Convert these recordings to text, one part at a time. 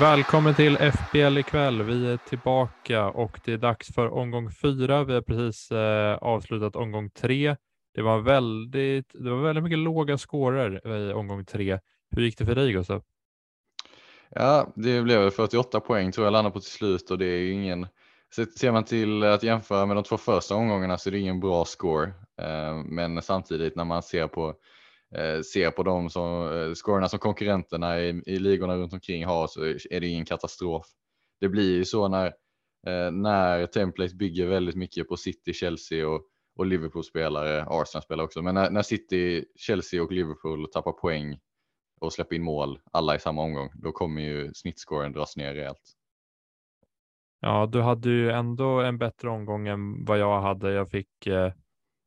Välkommen till FBL ikväll. Vi är tillbaka och det är dags för omgång fyra. Vi har precis eh, avslutat omgång tre. Det var väldigt, det var väldigt mycket låga scorer i omgång tre. Hur gick det för dig Gustav? Ja, det blev 48 poäng tror jag landade på till slut och det är ju ingen. Ser man till att jämföra med de två första omgångarna så är det ingen bra score. Eh, Men samtidigt när man ser på Eh, ser på de som, eh, scorerna som konkurrenterna i, i ligorna runt omkring har så är det ingen katastrof. Det blir ju så när, eh, när Template bygger väldigt mycket på City, Chelsea och, och Liverpool-spelare, Arsenal-spelare också, men när, när City, Chelsea och Liverpool tappar poäng och släpper in mål alla i samma omgång, då kommer ju snittscoren dras ner rejält. Ja, du hade ju ändå en bättre omgång än vad jag hade. Jag fick,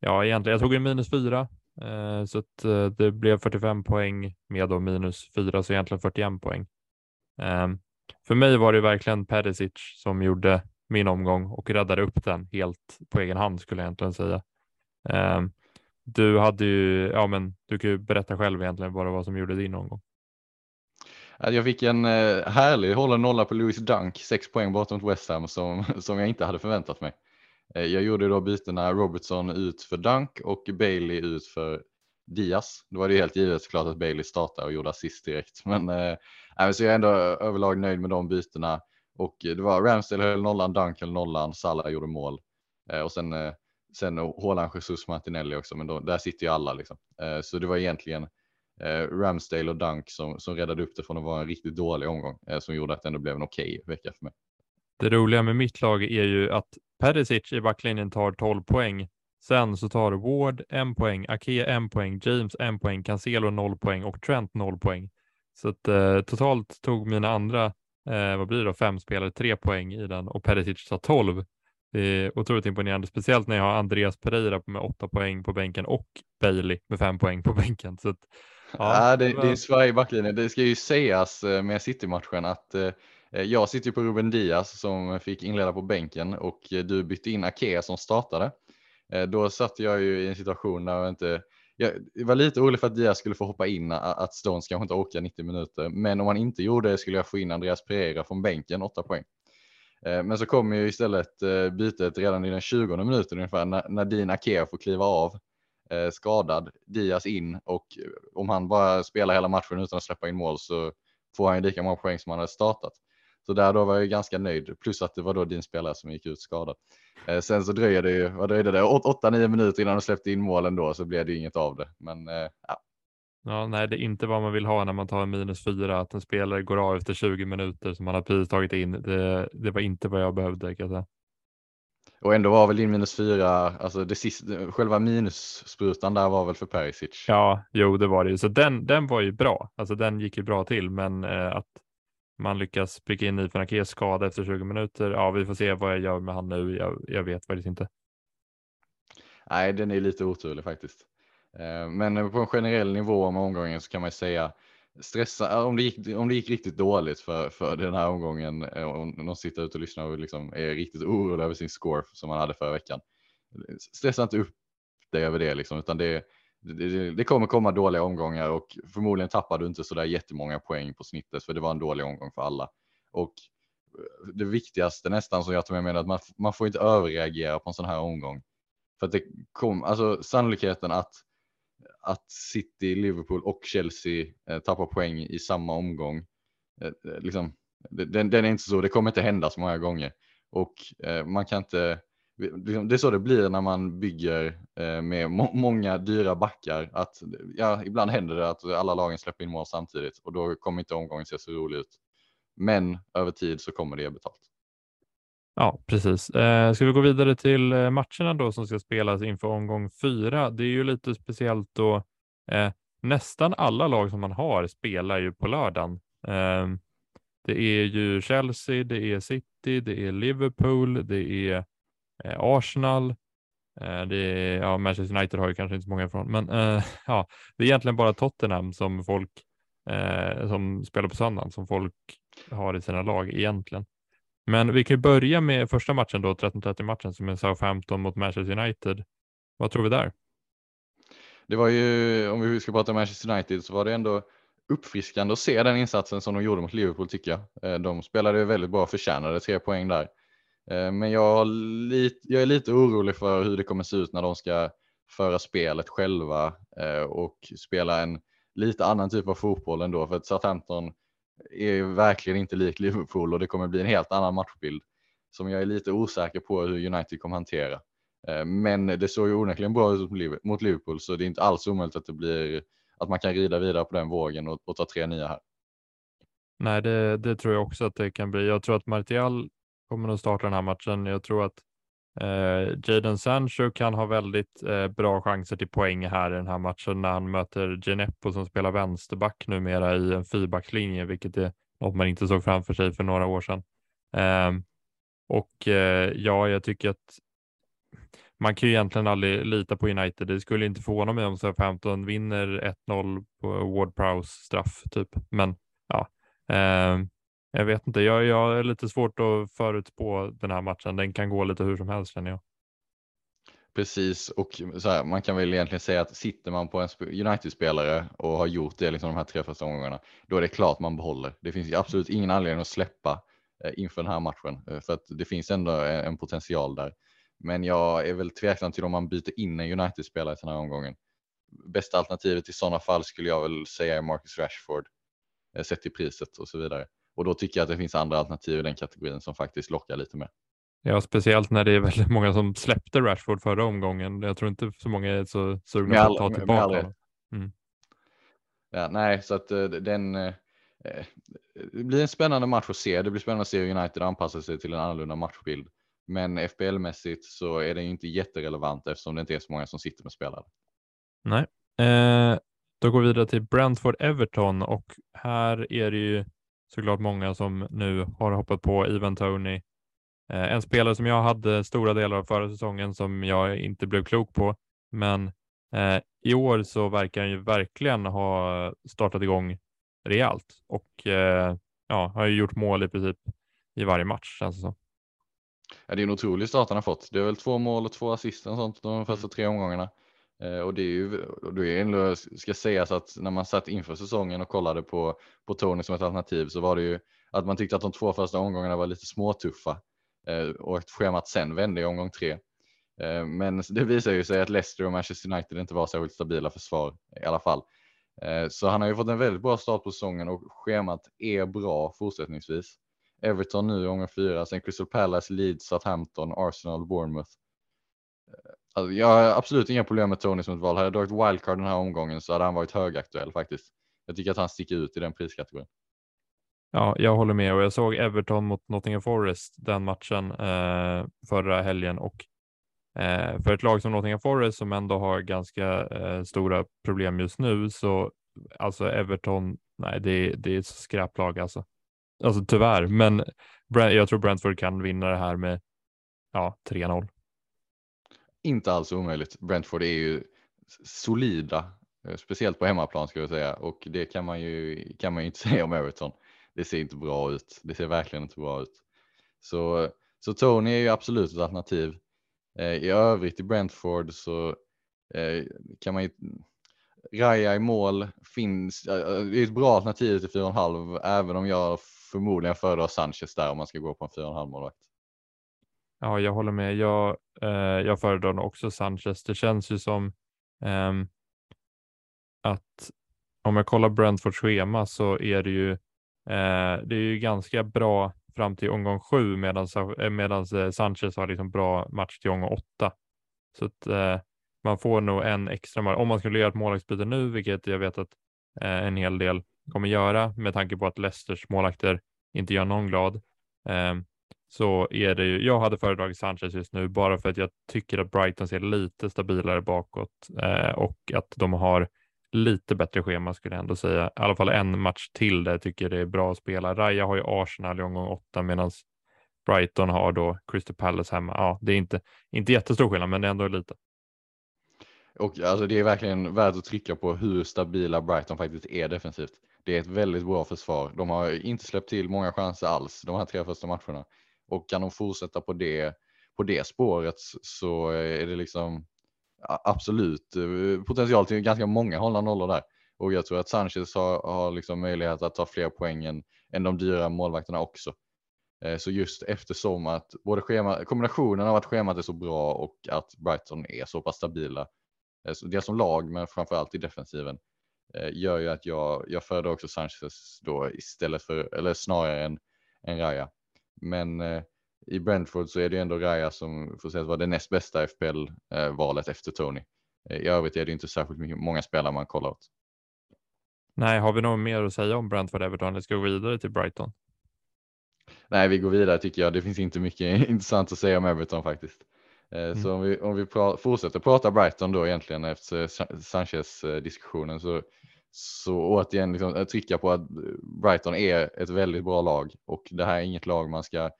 ja egentligen, jag tog en minus fyra Eh, så att eh, det blev 45 poäng med då minus 4, så egentligen 41 poäng. Ehm, för mig var det verkligen Perisic som gjorde min omgång och räddade upp den helt på egen hand skulle jag egentligen säga. Ehm, du hade ju, ja men du kan ju berätta själv egentligen vad det var som gjorde din omgång. Jag fick en eh, härlig hållen nolla på Louis Dunk, sex poäng bortom West Ham som, som jag inte hade förväntat mig. Eh, jag gjorde då bytena Robertson ut för Dunk och Bailey ut för Diaz. Då var det ju helt givet såklart att Bailey startade och gjorde assist direkt. Men, äh, så jag är ändå överlag nöjd med de bytena. Och det var Ramsdale höll nollan, Dunk höll nollan, Salah gjorde mål. Eh, och sen, eh, sen Haaland, Jesus, Martinelli också, men då, där sitter ju alla liksom. Eh, så det var egentligen eh, Ramsdale och Dunk som, som räddade upp det från att vara en riktigt dålig omgång som gjorde att det ändå blev en okej vecka för mig. Det roliga med mitt lag är ju att Perisic i backlinjen tar 12 poäng. Sen så tar Ward en poäng, Ake en poäng, James en poäng, Cancelo noll poäng och Trent noll poäng. Så att eh, totalt tog mina andra, eh, vad blir det då, fem spelare tre poäng i den och Perisic tar 12. Det är otroligt imponerande, speciellt när jag har Andreas Pereira med åtta poäng på bänken och Bailey med fem poäng på bänken. Så att, Ja, det, var- det är Sverige i backlinjen. Det ska ju sägas eh, med City-matchen att eh, Eh, jag sitter ju på Ruben Diaz som fick inleda på bänken och eh, du bytte in Ake som startade. Eh, då satt jag ju i en situation där jag inte jag var lite orolig för att Diaz skulle få hoppa in, att Stones kanske inte orkar 90 minuter. Men om han inte gjorde det skulle jag få in Andreas Pereira från bänken, 8 poäng. Men så kommer ju istället bytet redan i den 20 minuten ungefär när Nadine Ake får kliva av skadad, Diaz in och om han bara spelar hela matchen utan att släppa in mål så får han ju lika många poäng som han hade startat. Så där då var jag ganska nöjd, plus att det var då din spelare som gick ut skadad. Eh, sen så dröjer det ju, vad dröjde det, 8-9 minuter innan de släppte in målen då så blev det inget av det. Men eh, ja, Ja, nej, det är inte vad man vill ha när man tar en minus fyra, att en spelare går av efter 20 minuter som man har precis tagit in. Det, det var inte vad jag behövde kan jag säga. och ändå var väl din minus fyra, alltså det sista, själva minussprutan där var väl för Perisic. Ja, jo, det var det ju. Så den, den var ju bra. Alltså den gick ju bra till, men eh, att man lyckas pricka in Ifan Akes skada efter 20 minuter. Ja, vi får se vad jag gör med han nu. Jag, jag vet faktiskt inte. Nej, den är lite oturlig faktiskt. Eh, men på en generell nivå om omgången så kan man ju säga stressa om det gick, om det gick riktigt dåligt för, för den här omgången. Eh, om någon sitter ute och lyssnar och liksom är riktigt orolig över sin score som man hade förra veckan. Stressa inte upp dig över det liksom, utan det, det, det kommer komma dåliga omgångar och förmodligen tappar du inte så där jättemånga poäng på snittet för det var en dålig omgång för alla. Och eh, det viktigaste nästan som jag tar med mig är att man, man får inte överreagera på en sån här omgång. För att det kom, alltså sannolikheten att, att City, Liverpool och Chelsea eh, tappar poäng i samma omgång. Eh, eh liksom, det- den, den är inte så, det kommer inte hända så många gånger. Och eh, man kan inte, Liksom, det är så det blir när man bygger eh, med må, många dyra backar. Att, ja, ibland händer det att alla lagen släpper in mål samtidigt och då kommer inte omgången se så rolig ut. Men över tid så kommer det ge betalt. Ja, precis. Eh, ska vi gå vidare till eh, matcherna då som ska spelas inför omgång fyra? Det är ju lite speciellt då. Eh, nästan alla lag som man har spelar ju på lördagen. Eh, det är ju Chelsea, det är City, det är Liverpool, det är Eh, Arsenal, eh, det är, ja, Manchester United har ju kanske inte så många ifrån, men eh, ja, det är egentligen bara Tottenham som folk eh, som spelar på söndagen som folk har i sina lag egentligen. Men vi kan ju börja med första matchen då, 13-30 matchen som är Southampton mot Manchester United. Vad tror vi där? Det var ju, om vi ska prata om Manchester United, så var det ändå uppfriskande att se den insatsen som de gjorde mot Liverpool tycker jag. Eh, de spelade väldigt bra, förtjänade tre poäng där. Eh, men jag, jag är lite orolig för hur det kommer se ut när de ska föra spelet själva eh, och spela en lite annan typ av fotboll ändå. För att Southampton är verkligen inte lik Liverpool och det kommer bli en helt annan matchbild som jag är lite osäker på hur United kommer hantera. Eh, men det såg ju onekligen bra ut mot Liverpool så det är inte alls omöjligt att det blir att man kan rida vidare på den vågen och, och ta tre nya här. Nej, det, det, tror jag också att det kan bli. Jag tror att Martial kommer att starta den här matchen. Jag tror att eh, Jaden Sancho kan ha väldigt eh, bra chanser till poäng här i den här matchen när han möter Geneppo som spelar vänsterback numera i en fyrbackslinje, vilket är något man inte såg framför sig för några år sedan. Eh, och eh, ja, jag tycker att man kan ju egentligen aldrig lita på United. Det skulle inte förvåna mig om Southampton vinner 1-0 på Ward Prowse straff typ. Men ja, eh, jag vet inte. Jag, jag är lite svårt att förutspå den här matchen. Den kan gå lite hur som helst känner jag. Precis, och så här, man kan väl egentligen säga att sitter man på en United-spelare och har gjort det liksom de här tre första omgångarna, då är det klart man behåller. Det finns absolut ingen anledning att släppa eh, inför den här matchen, eh, för att det finns ändå en potential där. Men jag är väl tveksam till om man byter in en United-spelare i den här omgången. Bästa alternativet i sådana fall skulle jag väl säga är Marcus Rashford, eh, sett till priset och så vidare. Och då tycker jag att det finns andra alternativ i den kategorin som faktiskt lockar lite mer. Ja, speciellt när det är väldigt många som släppte Rashford förra omgången. Jag tror inte så många är så sugna på att ta tillbaka honom. Mm. Ja, nej, så att uh, den. Uh, det blir en spännande match att se. Det blir spännande att se hur United anpassar sig till en annorlunda matchbild. Men FBL-mässigt så är den ju inte jätterelevant eftersom det inte är så många som sitter med spelare. Nej, eh, då går vi vidare till Brentford-Everton och här är det ju såklart många som nu har hoppat på Ivan Tony. Eh, en spelare som jag hade stora delar av förra säsongen som jag inte blev klok på, men eh, i år så verkar han ju verkligen ha startat igång rejält och eh, ja, har ju gjort mål i princip i varje match känns det som. Ja, det är en otrolig start han har fått. Det är väl två mål och två assist och sånt de första mm. tre omgångarna. Eh, och det är ju, och det är ändå, ska sägas att när man satt inför säsongen och kollade på, på Tony som ett alternativ så var det ju att man tyckte att de två första omgångarna var lite småtuffa eh, och att schemat sen vände i omgång tre. Eh, men det visar ju sig att Leicester och Manchester United inte var särskilt stabila försvar i alla fall. Så han har ju fått en väldigt bra start på säsongen och schemat är bra fortsättningsvis. Everton nu i omgång fyra, sen Crystal Palace, Leeds, Southampton, Arsenal, Bournemouth. Alltså, jag har absolut inga problem med Tony som ett val. Hade jag dragit wildcard den här omgången så hade han varit högaktuell faktiskt. Jag tycker att han sticker ut i den priskategorin. Ja, jag håller med och jag såg Everton mot Nottingham Forest den matchen eh, förra helgen och eh, för ett lag som Nottingham Forest som ändå har ganska eh, stora problem just nu så alltså Everton, nej, det, det är ett skräplag alltså. Alltså tyvärr, men jag tror Brentford kan vinna det här med ja, 3-0. Inte alls omöjligt. Brentford är ju solida, eh, speciellt på hemmaplan ska jag säga och det kan man ju kan man ju inte säga om Everton. Det ser inte bra ut. Det ser verkligen inte bra ut. Så, så Tony är ju absolut ett alternativ. Eh, I övrigt i Brentford så eh, kan man ju Raja i mål finns. Eh, eh, det är ett bra alternativ till 4,5 även om jag förmodligen föredrar Sanchez där om man ska gå på en 4,5 målvakt. Ja, jag håller med. Jag, eh, jag föredrar också Sanchez. Det känns ju som eh, att om jag kollar Brentfords schema så är det ju, eh, det är ju ganska bra fram till omgång sju medan eh, eh, Sanchez har liksom bra match till omgång åtta. Så att eh, man får nog en extra match Om man skulle göra ett målvaktsbyte nu, vilket jag vet att eh, en hel del kommer göra med tanke på att Leicesters målakter inte gör någon glad. Eh, så är det ju, jag hade föredragit Sanchez just nu bara för att jag tycker att Brighton ser lite stabilare bakåt eh, och att de har lite bättre schema skulle jag ändå säga. I alla fall en match till där jag tycker det är bra att spela. Raja har ju Arsenal i omgång åtta medan Brighton har då Crystal Palace hemma. Ja, det är inte, inte jättestor skillnad, men det är ändå lite. Och alltså, det är verkligen värt att trycka på hur stabila Brighton faktiskt är defensivt. Det är ett väldigt bra försvar. De har inte släppt till många chanser alls de här tre första matcherna. Och kan de fortsätta på det, på det spåret så är det liksom absolut eh, potential till ganska många hållna nollor där. Och jag tror att Sanchez har, har liksom möjlighet att ta fler poäng än, än de dyra målvakterna också. Eh, så just eftersom att både schema, kombinationen av att schemat är så bra och att Brighton är så pass stabila, eh, dels som lag men framförallt i defensiven, gör ju att jag, jag föredrar också Sanchez då istället för, eller snarare än, än Raya. Men i Brentford så är det ändå Raya som får sägas vara det näst bästa FPL-valet efter Tony. I övrigt är det inte särskilt mycket, många spelare man kollar åt. Nej, har vi något mer att säga om Brentford Everton? Eller ska vi gå vidare till Brighton? Nej, vi går vidare tycker jag. Det finns inte mycket intressant att säga om Everton faktiskt. Eh, mm. Så om vi, om vi pra fortsätter prata Brighton då egentligen efter Sanchez diskussionen så, så återigen liksom, trycka på att Brighton är ett väldigt bra lag och det här är inget lag man ska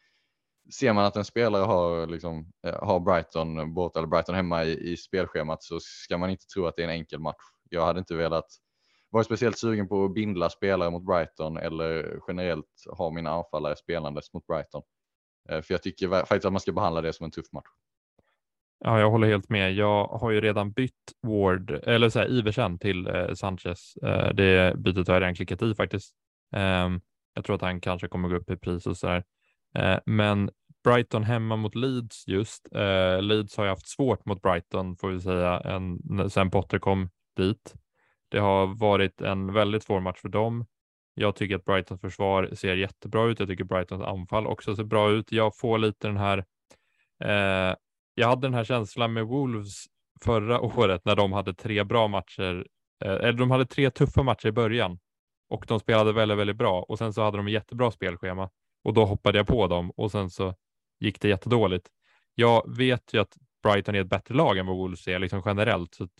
ser man att en spelare har, liksom, eh, har Brighton borta eller Brighton hemma i, i spelschemat så ska man inte tro att det är en enkel match. Jag hade inte velat vara speciellt sugen på att bindla spelare mot Brighton eller generellt ha mina anfallare spelandes mot Brighton. Eh, för jag tycker faktiskt att man ska behandla det som en tuff match. Ja, jag håller helt med. Jag har ju redan bytt Ward, eller så här, Iversen till eh, Sanchez. Eh, det bytet har jag redan klickat i faktiskt. Eh, jag tror att han kanske kommer gå upp i pris och så där. Eh, men Brighton hemma mot Leeds just. Eh, Leeds har ju haft svårt mot Brighton får vi säga en, sen Potter kom dit. Det har varit en väldigt svår match för dem. Jag tycker att Brightons försvar ser jättebra ut. Jag tycker Brightons anfall också ser bra ut. Jag får lite den här. Eh, jag hade den här känslan med Wolves förra året när de hade tre bra matcher. Eh, eller de hade tre tuffa matcher i början och de spelade väldigt, väldigt bra och sen så hade de jättebra spelschema och då hoppade jag på dem och sen så gick det jättedåligt. Jag vet ju att Brighton är ett bättre lag än vad Wolves är liksom generellt, så att,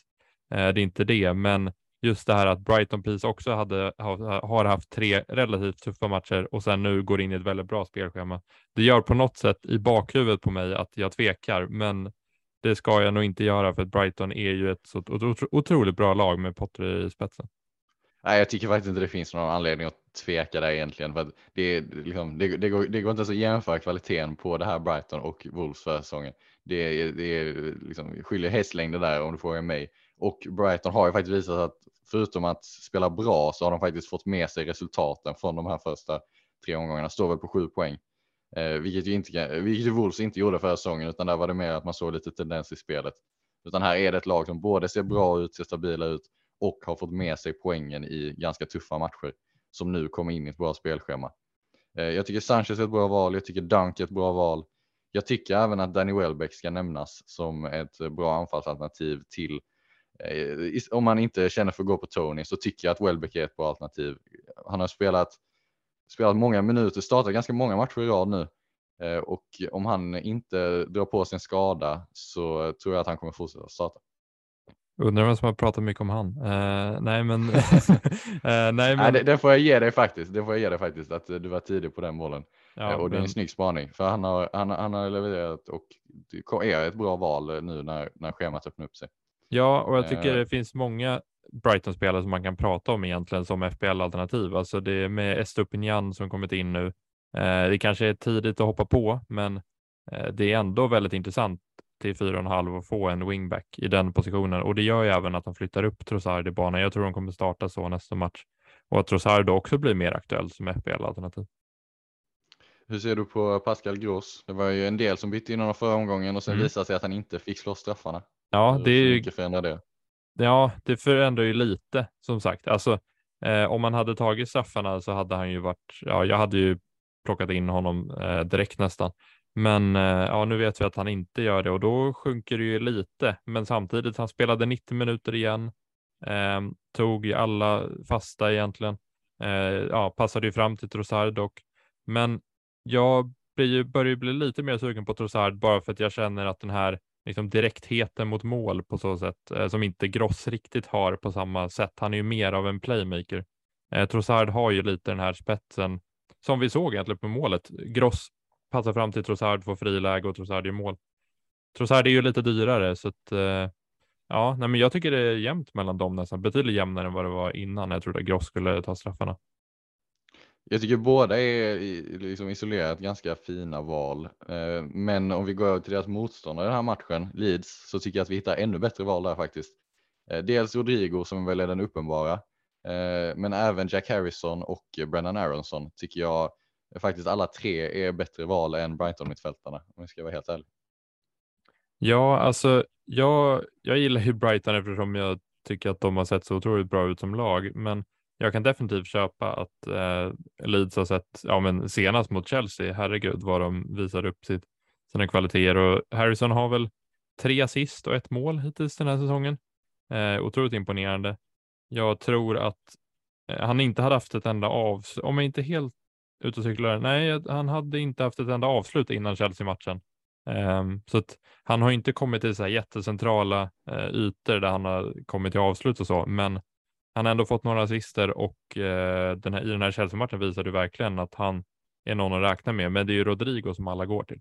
eh, det är inte det, men just det här att Brighton precis också hade, har, har haft tre relativt tuffa matcher och sen nu går in i ett väldigt bra spelschema. Det gör på något sätt i bakhuvudet på mig att jag tvekar, men det ska jag nog inte göra för att Brighton är ju ett så otroligt bra lag med Potter i spetsen. Nej, jag tycker faktiskt inte det finns någon anledning att tveka där egentligen. För det, liksom, det, det, går, det går inte ens att jämföra kvaliteten på det här Brighton och Wolves för säsongen. Det, det är liksom, skiljer hästlängder där om du frågar mig. Och Brighton har ju faktiskt visat att förutom att spela bra så har de faktiskt fått med sig resultaten från de här första tre omgångarna. Står väl på sju poäng. Eh, vilket ju inte, vilket ju Wolves inte gjorde förra säsongen utan där var det mer att man såg lite tendens i spelet. Utan här är det ett lag som både ser bra ut, ser stabila ut och har fått med sig poängen i ganska tuffa matcher som nu kommer in i ett bra spelschema. Eh, jag tycker Sanchez är ett bra val. Jag tycker Dunk är ett bra val. Jag tycker även att Danny Welbeck ska nämnas som ett bra anfallsalternativ till om man inte känner för att gå på Tony så tycker jag att Welbeck är ett bra alternativ. Han har spelat, spelat många minuter, startat ganska många matcher i rad nu eh, och om han inte drar på sig en skada så tror jag att han kommer fortsätta starta. Undrar vem som har pratat mycket om han. Uh, nej, men. uh, nej, men... nej det, det, får jag ge dig faktiskt. Det får jag ge dig faktiskt att du var tidig på den bollen. Ja, och det är en snygg spaning för han har, han, han har levererat och är ett bra val nu när, när schemat öppnar upp sig. Ja, och jag tycker det finns många Brighton-spelare som man kan prata om egentligen som FPL-alternativ. Alltså det är med Estupinian som kommit in nu. det kanske är tidigt att hoppa på, men det är ändå väldigt intressant till 4,5 och få en wingback i den positionen och det gör ju även att de flyttar upp Trossard i banan. Jag tror de kommer starta så nästa match och att Trossard då också blir mer aktuell som FPL-alternativ. Hur ser du på Pascal Gross? Det var ju en del som bytte in honom förra omgången och sen mm. visade sig att han inte fick slå straffarna. Ja, det är ju. förändrar det? Ja, det förändrar ju lite som sagt. Alltså, eh, om man hade tagit straffarna så hade han ju varit. Ja, jag hade ju plockat in honom eh, direkt nästan. Men eh, ja, nu vet vi att han inte gör det och då sjunker det ju lite. Men samtidigt, han spelade 90 minuter igen, eh, tog alla fasta egentligen. Eh, ja, passade ju fram till Trossard dock. Men jag blir ju, börjar ju bli lite mer sugen på Trossard bara för att jag känner att den här liksom direktheten mot mål på så sätt eh, som inte Gross riktigt har på samma sätt. Han är ju mer av en playmaker. Eh, Trossard har ju lite den här spetsen som vi såg egentligen på målet. Gross passar fram till Trossard, får friläge och Trossard gör mål. Trossard är ju lite dyrare så att eh, ja, nej, men jag tycker det är jämnt mellan dem nästan betydligt jämnare än vad det var innan. Jag trodde Gross skulle ta straffarna. Jag tycker båda är liksom isolerat ganska fina val. Eh, men om vi går över till deras motståndare i den här matchen, Leeds, så tycker jag att vi hittar ännu bättre val där faktiskt. Eh, dels Rodrigo som väl är den uppenbara, eh, men även Jack Harrison och Brennan Aronson tycker jag faktiskt alla tre är bättre val än Brighton-mittfältarna om jag ska vara helt ärlig. Ja, alltså jag, jag gillar ju Brighton eftersom jag tycker att de har sett så otroligt bra ut som lag, men jag kan definitivt köpa att eh, Leeds har sett, ja men senast mot Chelsea, herregud vad de visar upp sitt, sina kvaliteter och Harrison har väl tre assist och ett mål hittills den här säsongen. Eh, otroligt imponerande. Jag tror att eh, han inte hade haft ett enda avslut, om jag inte helt ute och cyklar, nej, han hade inte haft ett enda avslut innan Chelsea-matchen. Eh, så att han har inte kommit till så här jättecentrala eh, ytor där han har kommit till avslut och så, men han har ändå fått några assister och eh, den här, i den här Chelsea-matchen visar du verkligen att han är någon att räkna med. Men det är ju Rodrigo som alla går till.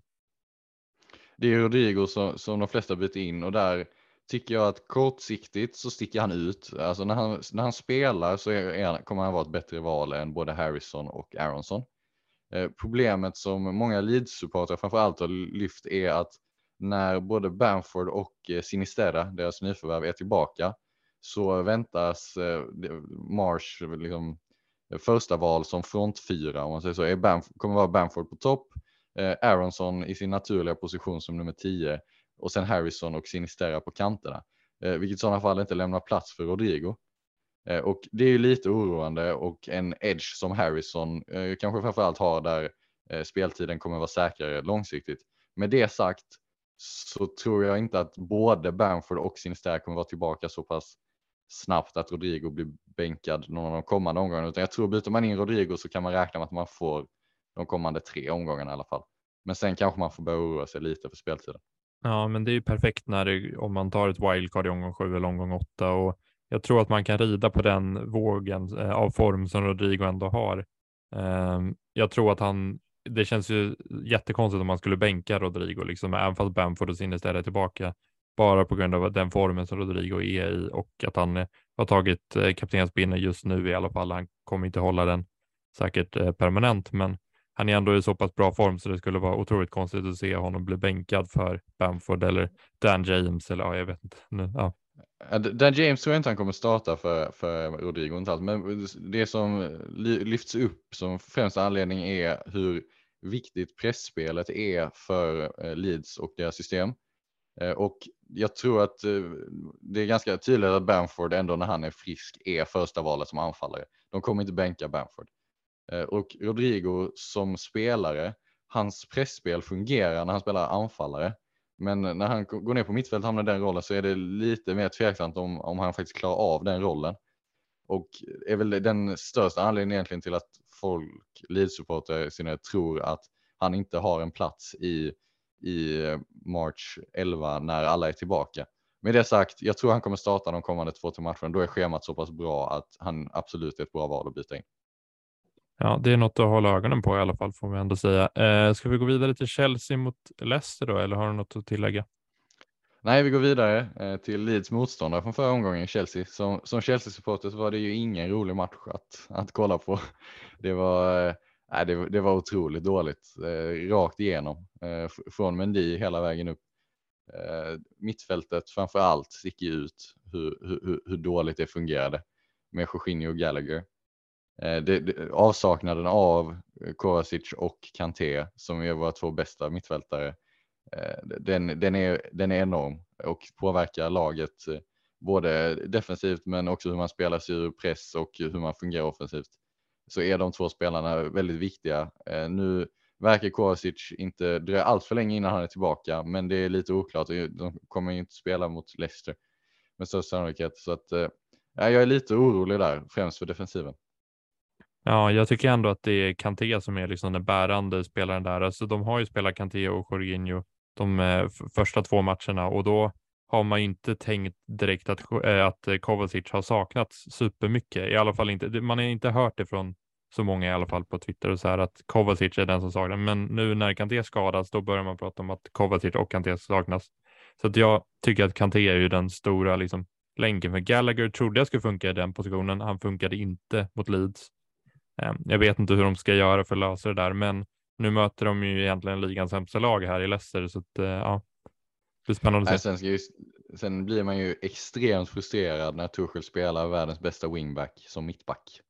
Det är Rodrigo som, som de flesta byter in och där tycker jag att kortsiktigt så sticker han ut. Alltså när han, när han spelar så är, är, kommer han vara ett bättre val än både Harrison och Aronson. Eh, problemet som många Leeds-supportrar framförallt har lyft är att när både Bamford och Sinistera, Sinisterra, deras nyförvärv, är tillbaka så väntas eh, Marsh liksom, första val som frontfyra om man säger så. Är Bamf kommer vara Bamford på topp, eh, Aronson i sin naturliga position som nummer 10 och sen Harrison och Sinisterra på kanterna, eh, vilket i sådana fall inte lämnar plats för Rodrigo. Eh, och det är ju lite oroande och en edge som Harrison eh, kanske framförallt har där eh, speltiden kommer vara säkrare långsiktigt. Med det sagt så tror jag inte att både Bamford och Sinisterra kommer vara tillbaka så pass snabbt att Rodrigo blir bänkad någon av de kommande omgångarna. Utan jag tror byter man in Rodrigo så kan man räkna med att man får de kommande tre omgångarna i alla fall. Men sen kanske man får börja oroa sig lite för speltiden. Ja, men det är ju perfekt när det, om man tar ett wildcard i omgång sju eller omgång åtta och jag tror att man kan rida på den vågen eh, av form som Rodrigo ändå har. Ehm, jag tror att han, det känns ju jättekonstigt om man skulle bänka Rodrigo, liksom, även fast Bamford och Sinister är tillbaka bara på grund av den formen som Rodrigo är i och att han eh, har tagit eh, kaptensbindeln just nu i alla fall. Han kommer inte hålla den säkert eh, permanent, men han är ändå i så pass bra form så det skulle vara otroligt konstigt att se honom bli bänkad för Bamford eller Dan James eller ja, jag vet inte. Nu, ja. Dan James tror jag inte han kommer starta för, för Rodrigo, inte alls. men det som lyfts upp som främsta anledning är hur viktigt pressspelet är för eh, Leeds och deras system. Och jag tror att eh, det är ganska tydligt att Bamford ändå när han är frisk är första valet som anfallare. De kommer inte bänka Bamford. Eh, och Rodrigo som spelare, hans pressspel fungerar när han spelar anfallare. Men när han går ner på mittfält och hamnar i den rollen så är det lite mer tveksamt om, om han faktiskt klarar av den rollen. Och är väl den största anledningen egentligen till att folk, Leeds-supportrar tror att han inte har en plats i i March 11 när alla är tillbaka. Med det sagt, jag tror han kommer starta de kommande två till matchen. Då är schemat så pass bra att han absolut är ett bra val att byta in. Ja, det är något att hålla ögonen på i alla fall får vi ändå säga. Eh, ska vi gå vidare till Chelsea mot Leicester då, eller har du något att tillägga? Nej, vi går vidare eh, till Leeds motståndare från förra omgången, Chelsea. Som, som Chelsea-supporter var det ju ingen rolig match att, att kolla på. Det var eh, Nej, det, det var otroligt dåligt, eh, rakt igenom, eh, från Mendy hela vägen upp. Eh, mittfältet framför allt sticker ut hur, hur, hur dåligt det fungerade med Jorginho och Gallagher. Eh, det, det, avsaknaden av eh, Kovacic och Kanté som är våra två bästa mittfältare, eh, den, den, är, den är enorm och påverkar laget eh, både defensivt men också hur man spelar sig ur press och hur man fungerar offensivt så är de två spelarna väldigt viktiga. Eh, nu verkar Kovacic inte dröja allt för länge innan han är tillbaka, men det är lite oklart. Eh, de kommer inte spela mot Leicester med största sannolikhet, så att eh, jag är lite orolig där, främst för defensiven. Ja, jag tycker ändå att det är Kanté som är liksom den bärande spelaren där. Alltså, de har ju spelat Kanté och Jorginho de eh, första två matcherna och då har man inte tänkt direkt att, eh, att Kovacic har saknats supermycket. I alla fall inte, man har inte hört det från så många i alla fall på Twitter och så här att Kovacic är den som saknas. Men nu när Kanté skadas, då börjar man prata om att Kovacic och Kanté saknas. Så att jag tycker att Kanté är ju den stora liksom, länken. För Gallagher trodde jag skulle funka i den positionen. Han funkade inte mot Leeds. Ehm, jag vet inte hur de ska göra för att lösa det där, men nu möter de ju egentligen ligans sämsta lag här i Leicester, så att, eh, ja, det är spännande att se. Sen, sen blir man ju extremt frustrerad när Tuchel spelar världens bästa wingback som mittback.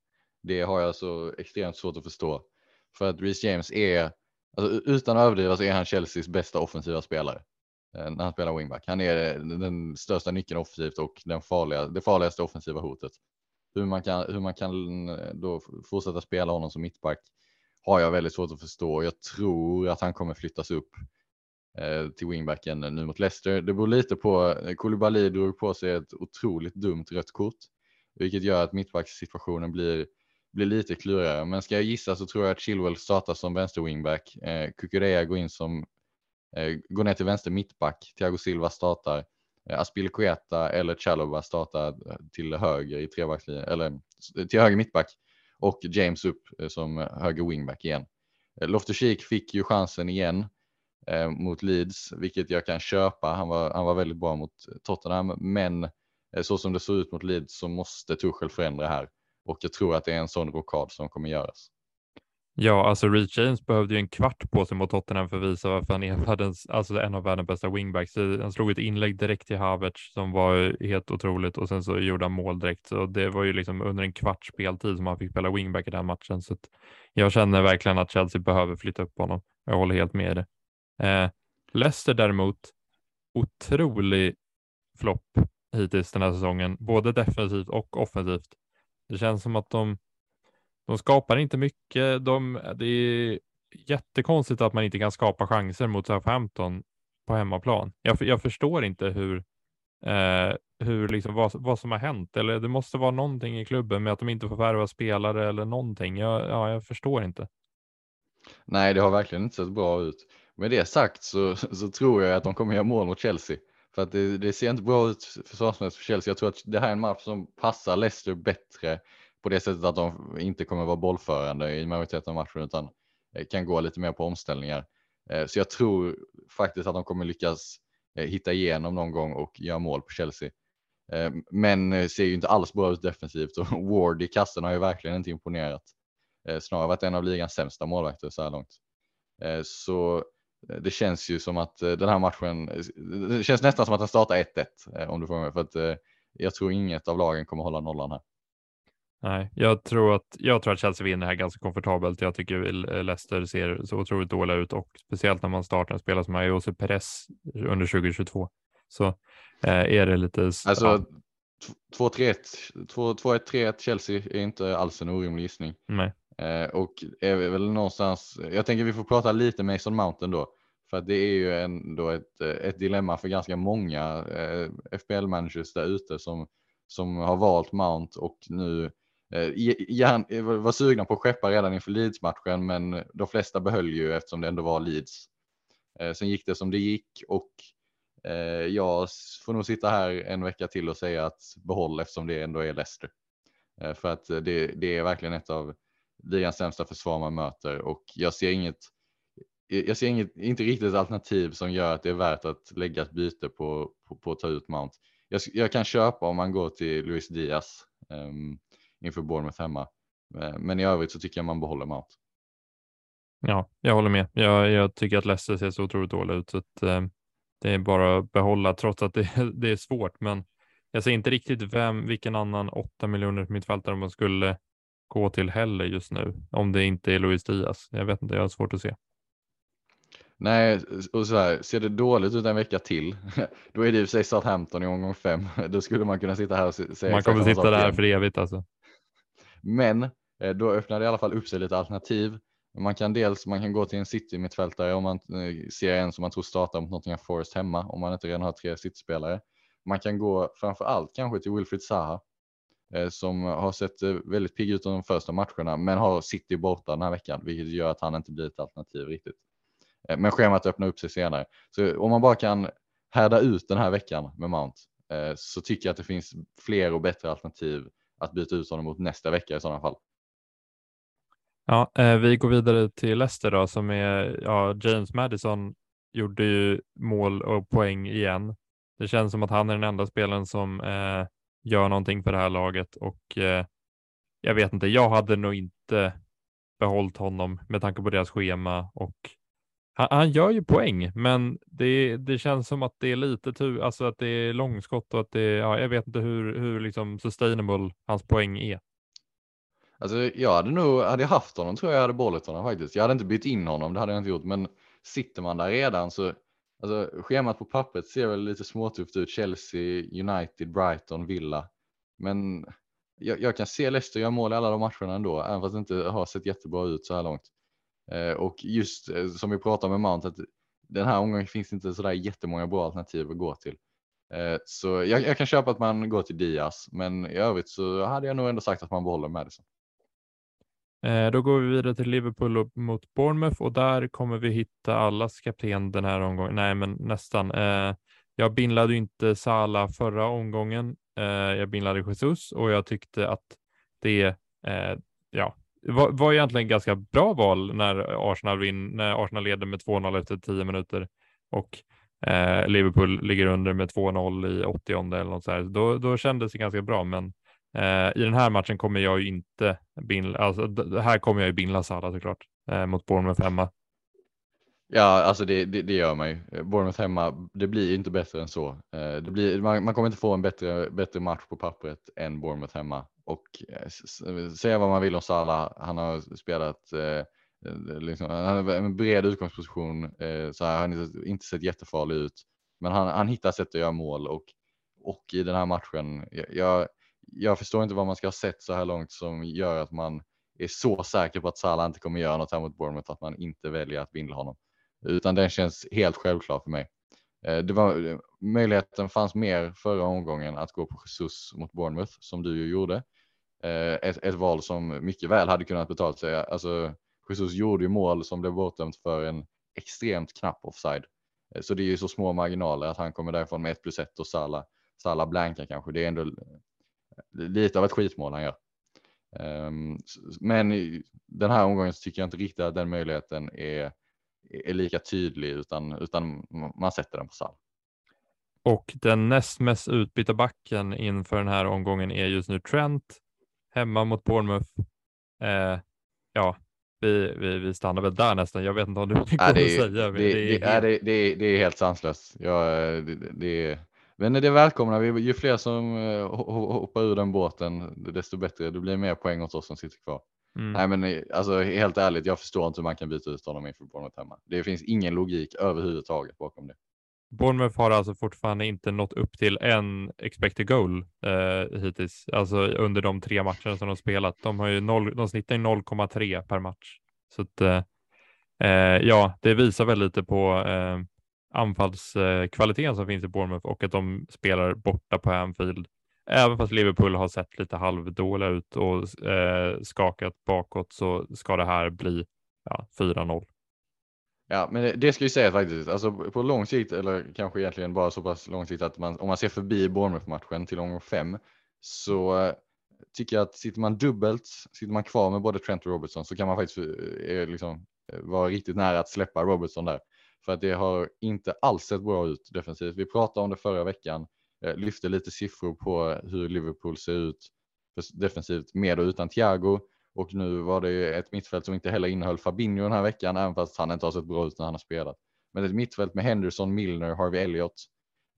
Det har jag så extremt svårt att förstå. För att Reece James är, alltså, utan att överdriva så är han Chelseas bästa offensiva spelare. Eh, när han spelar wingback. Han är den största nyckeln offensivt och den farliga, det farligaste offensiva hotet. Hur man kan, hur man kan eh, då fortsätta spela honom som mittback har jag väldigt svårt att förstå. Jag tror att han kommer flyttas upp Eh, till wingbacken nu mot Leicester. Det beror lite på, eh, Koulibaly drog på sig ett otroligt dumt rött kort, vilket gör att mittbackssituationen blir, blir lite klurigare. Men ska jag gissa så tror jag att Chilwell startar som vänster wingback. Eh, Kukureya går in som Eh, går ner till vänster mittback. Thiago Silva startar. Eh, Aspilicueta eller Chalobah startar eh, till höger i trebackslinjen eller till höger mittback och James upp som höger wingback igen. Loftus-Cheek fick ju chansen igen eh, mot Leeds, vilket jag kan köpa. Han var, han var väldigt bra mot Tottenham, men eh, så som det såg ut mot Leeds så måste Tuchel förändra här och jag tror att det är en sån rokad som kommer göras. Ja, alltså Reece James behövde ju en kvart på sig mot Tottenham för att visa varför han är världens, alltså en av världens bästa wingbacks. Han slog ett inlägg direkt till Havertz som var helt otroligt och sen så gjorde han mål direkt. Så det var ju liksom under en kvart speltid som han fick spela wingback i den matchen. Så jag känner verkligen att Chelsea behöver flytta upp honom. Jag håller helt med i det. Eh, Leicester däremot, otrolig flopp hittills den här säsongen, både defensivt och offensivt. Det känns som att de de skapar inte mycket. De, det är jättekonstigt att man inte kan skapa chanser mot Southampton på hemmaplan. Jag, jag förstår inte hur, eh, hur liksom, vad, vad som har hänt. Eller det måste vara någonting i klubben med att de inte får värva spelare eller någonting. Jag, ja, jag förstår inte. Nej, det har verkligen inte sett bra ut. Med det sagt så, så tror jag att de kommer göra mål mot Chelsea. För att det, det ser inte bra ut försvarsmässigt för Chelsea. Jag tror att det här är en match som passar Leicester bättre på det sättet att de inte kommer vara bollförande i majoriteten av matchen utan eh, kan gå lite mer på omställningar. Eh, så jag tror faktiskt att de kommer lyckas eh, hitta igenom någon gång och göra mål på Chelsea. Men ser ju inte alls bra ut defensivt och Ward i kassen har ju verkligen inte imponerat. Snarare varit en av ligans sämsta målvakter så här långt. Så det känns ju som att den här matchen, det känns nästan som att den startar 1-1 om du får mig. För att jag tror inget av lagen kommer hålla nollan här. Nej, jag tror att jag tror att Chelsea vinner här ganska komfortabelt. Jag tycker Leicester ser så otroligt dåliga ut och speciellt när man startar en spelare som är Josep Perez under 2022 så eh, är det lite. Alltså 2-3-1, 2-1-3-1 Chelsea är inte alls en orimlig gissning. Nej. Eh, och är väl någonstans. Jag tänker vi får prata lite Mason Mountain då, för att det är ju ändå ett, eh, ett dilemma för ganska många eh, FPL managers där ute som som har valt Mount och nu Eh, gärna, eh, var sugna på att skeppa redan inför Leeds-matchen, men de flesta behöll ju eftersom det ändå var Leeds. Eh, sen gick det som det gick och eh, jag får nog sitta här en vecka till och säga att behåll eftersom det ändå är Leicester. För att det, det är verkligen ett av ligans sämsta försvar man möter och jag ser inget jag ser inget, inte riktigt alternativ som gör att det är värt att lägga ett byte på, på, på att ta ut Mount. Jag, jag, kan köpa om man går till Luis Diaz. Um, inför Bournemouth hemma. Eh, men i övrigt så tycker jag man behåller Mount. Ja, jag håller med. Jag, jag tycker att Leicester ser så otroligt dåligt ut. Så att, eh, det är bara att behålla trots att det, det är svårt. Men jag ser inte riktigt vem, vilken annan 8 miljoner mittfältare man skulle gå till heller just nu. Om det inte är Luis Diaz. Jag vet inte, jag har svårt att se. Nej, och så här, ser det dåligt ut en vecka till, då är det i och för sig Southampton i omgång fem. Då skulle man kunna sitta här och säga. Man kommer sitta där för evigt alltså. Men eh, då öppnar det i alla fall upp sig lite alternativ. Man kan dels man kan gå till en city mittfältare om man eh, ser en som man tror startar mot Nottingham Forest hemma om man inte redan har tre city-spelare. Man kan gå framför allt kanske till Wilfried Zaha Eh, som har sett eh, väldigt pigg ut de första matcherna men har City borta den här veckan vilket gör att han inte blir ett alternativ riktigt. Eh, men schemat öppnar upp sig senare. Så om man bara kan härda ut den här veckan med Mount så tycker jag att det finns fler och bättre alternativ att byta ut honom mot nästa vecka i sådana fall. Ja, vi går vidare till Leicester då som är, ja, James Madison gjorde ju mål och poäng igen. Det känns som att han är den enda spelaren som eh, gör någonting för det här laget och eh, jag vet inte, jag hade nog inte behållit honom med tanke på deras schema och han, han gör ju poäng, men det, det känns som att det är lite tur, alltså att det är långskott och att det, ja, jag vet inte hur, hur liksom sustainable hans poäng är. Alltså jag hade nog, hade jag haft honom tror jag jag hade bollat honom faktiskt. Jag hade inte bytt in honom, det hade jag inte gjort, men sitter man där redan så Alltså schemat på pappret ser väl lite småtufft ut. Chelsea, United, Brighton, Villa. Men jag, jag, kan se Leicester göra mål i alla de matcherna ändå, även fast det inte har sett jättebra ut så här långt. Eh, och just eh, som vi pratade med Mount, att den här omgången finns inte så där jättemånga bra alternativ att gå till. Eh, så jag, jag, kan köpa att man går till Diaz, men i övrigt så hade jag nog ändå sagt att man behåller Madison. Eh, då går vi vidare till Liverpool mot Bournemouth och där kommer vi hitta allas kapten den här omgången. Nej, men nästan. Eh, jag bindlade inte Sala förra omgången. Eh, jag bindlade Jesus och jag tyckte att det ja, var, var egentligen ganska bra val när Arsenal, vin, när Arsenal leder med 2-0 efter 10 minuter och Liverpool ligger under med 2-0 i 80 eller något så här. Då, då kändes det ganska bra, men Eh, I den här matchen kommer jag ju inte binda, alltså här kommer jag ju binda Salah såklart eh, mot Bournemouth hemma. Ja, alltså det, det, det, gör man ju. Bournemouth hemma, det blir inte bättre än så. Eh, det blir, man, man, kommer inte få en bättre, bättre match på pappret än Bournemouth hemma. Och eh, säga vad man vill om Salah, han har spelat eh, liksom, han har en bred utgångsposition, eh, så här, han har inte sett jättefarlig ut. Men han, han hittar sätt att göra mål och, och i den här matchen, jag, jag förstår inte vad man ska ha sett så här långt som gör att man är så säker på att Salah inte kommer göra något här mot Bournemouth att man inte väljer att vindla honom. Utan den känns helt självklar för mig. Eh, det var, möjligheten fanns mer förra omgången att gå på Jesus mot Bournemouth som du ju gjorde. Eh, ett, ett val som mycket väl hade kunnat betala sig. Alltså, Jesus gjorde ju mål som blev bortdömt för en extremt knapp offside. Eh, så det är ju så små marginaler att han kommer därifrån med 1 plus 1 och Salah, Salah blankar kanske. Det är ändå lite av ett skitmål han gör. Um, men den här omgången så tycker jag inte riktigt att den möjligheten är, är lika tydlig utan, utan man sätter den på Sall. Och den näst mest utbytta backen inför den här omgången är just nu Trent hemma mot Bournemouth. Eh, ja, vi, vi, vi stannar väl där nästan. Jag vet inte om du kommer ja, att säga. Det, det, det, är, det, det, det är helt sanslöst. Det, det, men det välkomnar vi. Ju fler som eh, hoppar ur den båten, desto bättre. Det blir mer poäng åt oss som sitter kvar. Mm. Nej, men eh, alltså helt ärligt, jag förstår inte hur man kan byta ut honom inför Bournemouth hemma. Det finns ingen logik överhuvudtaget bakom det. Bournemouth har alltså fortfarande inte nått upp till en expected goal eh, hittills, alltså under de tre matcherna som de spelat. De har ju noll, de snittar 0,3 per match. Så att, eh, eh, ja, det visar väl lite på eh, anfallskvaliteten som finns i Bournemouth och att de spelar borta på Anfield. Även fast Liverpool har sett lite halvdåliga ut och eh, skakat bakåt så ska det här bli ja, 4-0. Ja, men det, det ska ju sägas faktiskt, alltså på lång sikt eller kanske egentligen bara så pass lång sikt att man om man ser förbi Bournemouth-matchen till omgång fem så eh, tycker jag att sitter man dubbelt, sitter man kvar med både Trent och Robertson så kan man faktiskt eh, liksom, eh, vara riktigt nära att släppa Robertson där. För att det har inte alls sett bra ut defensivt. Vi pratade om det förra veckan, eh, lyfte lite siffror på hur Liverpool ser ut defensivt med och utan Thiago. Och nu var det ett mittfält som inte heller innehöll Fabinho den här veckan, även fast han inte har sett bra ut när han har spelat. Men ett mittfält med Henderson, Milner, Harvey Elliott.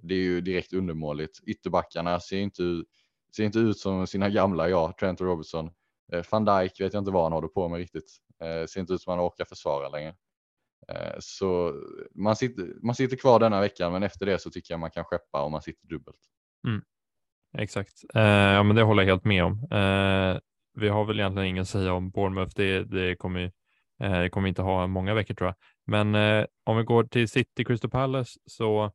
Det är ju direkt undermåligt. Ytterbackarna ser inte, ser inte ut som sina gamla, ja, Trent och Robertson. Eh, van Dijk vet jag inte vad han håller på med riktigt. Eh, ser inte ut som han orkar försvara längre. Eh, så man sitter, man sitter kvar denna veckan, men efter det så tycker jag man kan skeppa om man sitter dubbelt. Mm. Exakt, eh, ja, men det håller jag helt med om. Eh, vi har väl egentligen ingen att säga om Bournemouth. Det, det kommer, eh, det kommer inte ha många veckor tror jag. Men eh, om vi går till City Crystal Palace så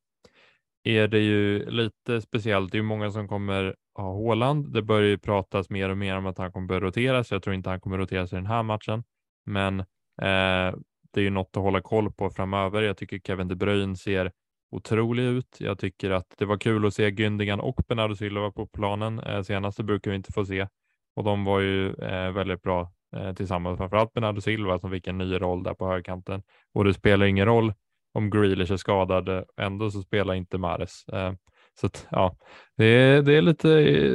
är det ju lite speciellt. Det är många som kommer ha Håland. Det börjar ju pratas mer och mer om att han kommer börja roteras. Jag tror inte han kommer roteras i den här matchen, men eh, det är ju något att hålla koll på framöver. Jag tycker Kevin De Bruyne ser otrolig ut. Jag tycker att det var kul att se Gündogan och Bernardo Silva på planen. Eh, senaste brukar vi inte få se och de var ju eh, väldigt bra eh, tillsammans. Framförallt Bernardo Silva som fick en ny roll där på högerkanten och det spelar ingen roll om Grealish är skadad. Ändå så spelar inte Mares. Eh, så att, ja, det är, det, är lite,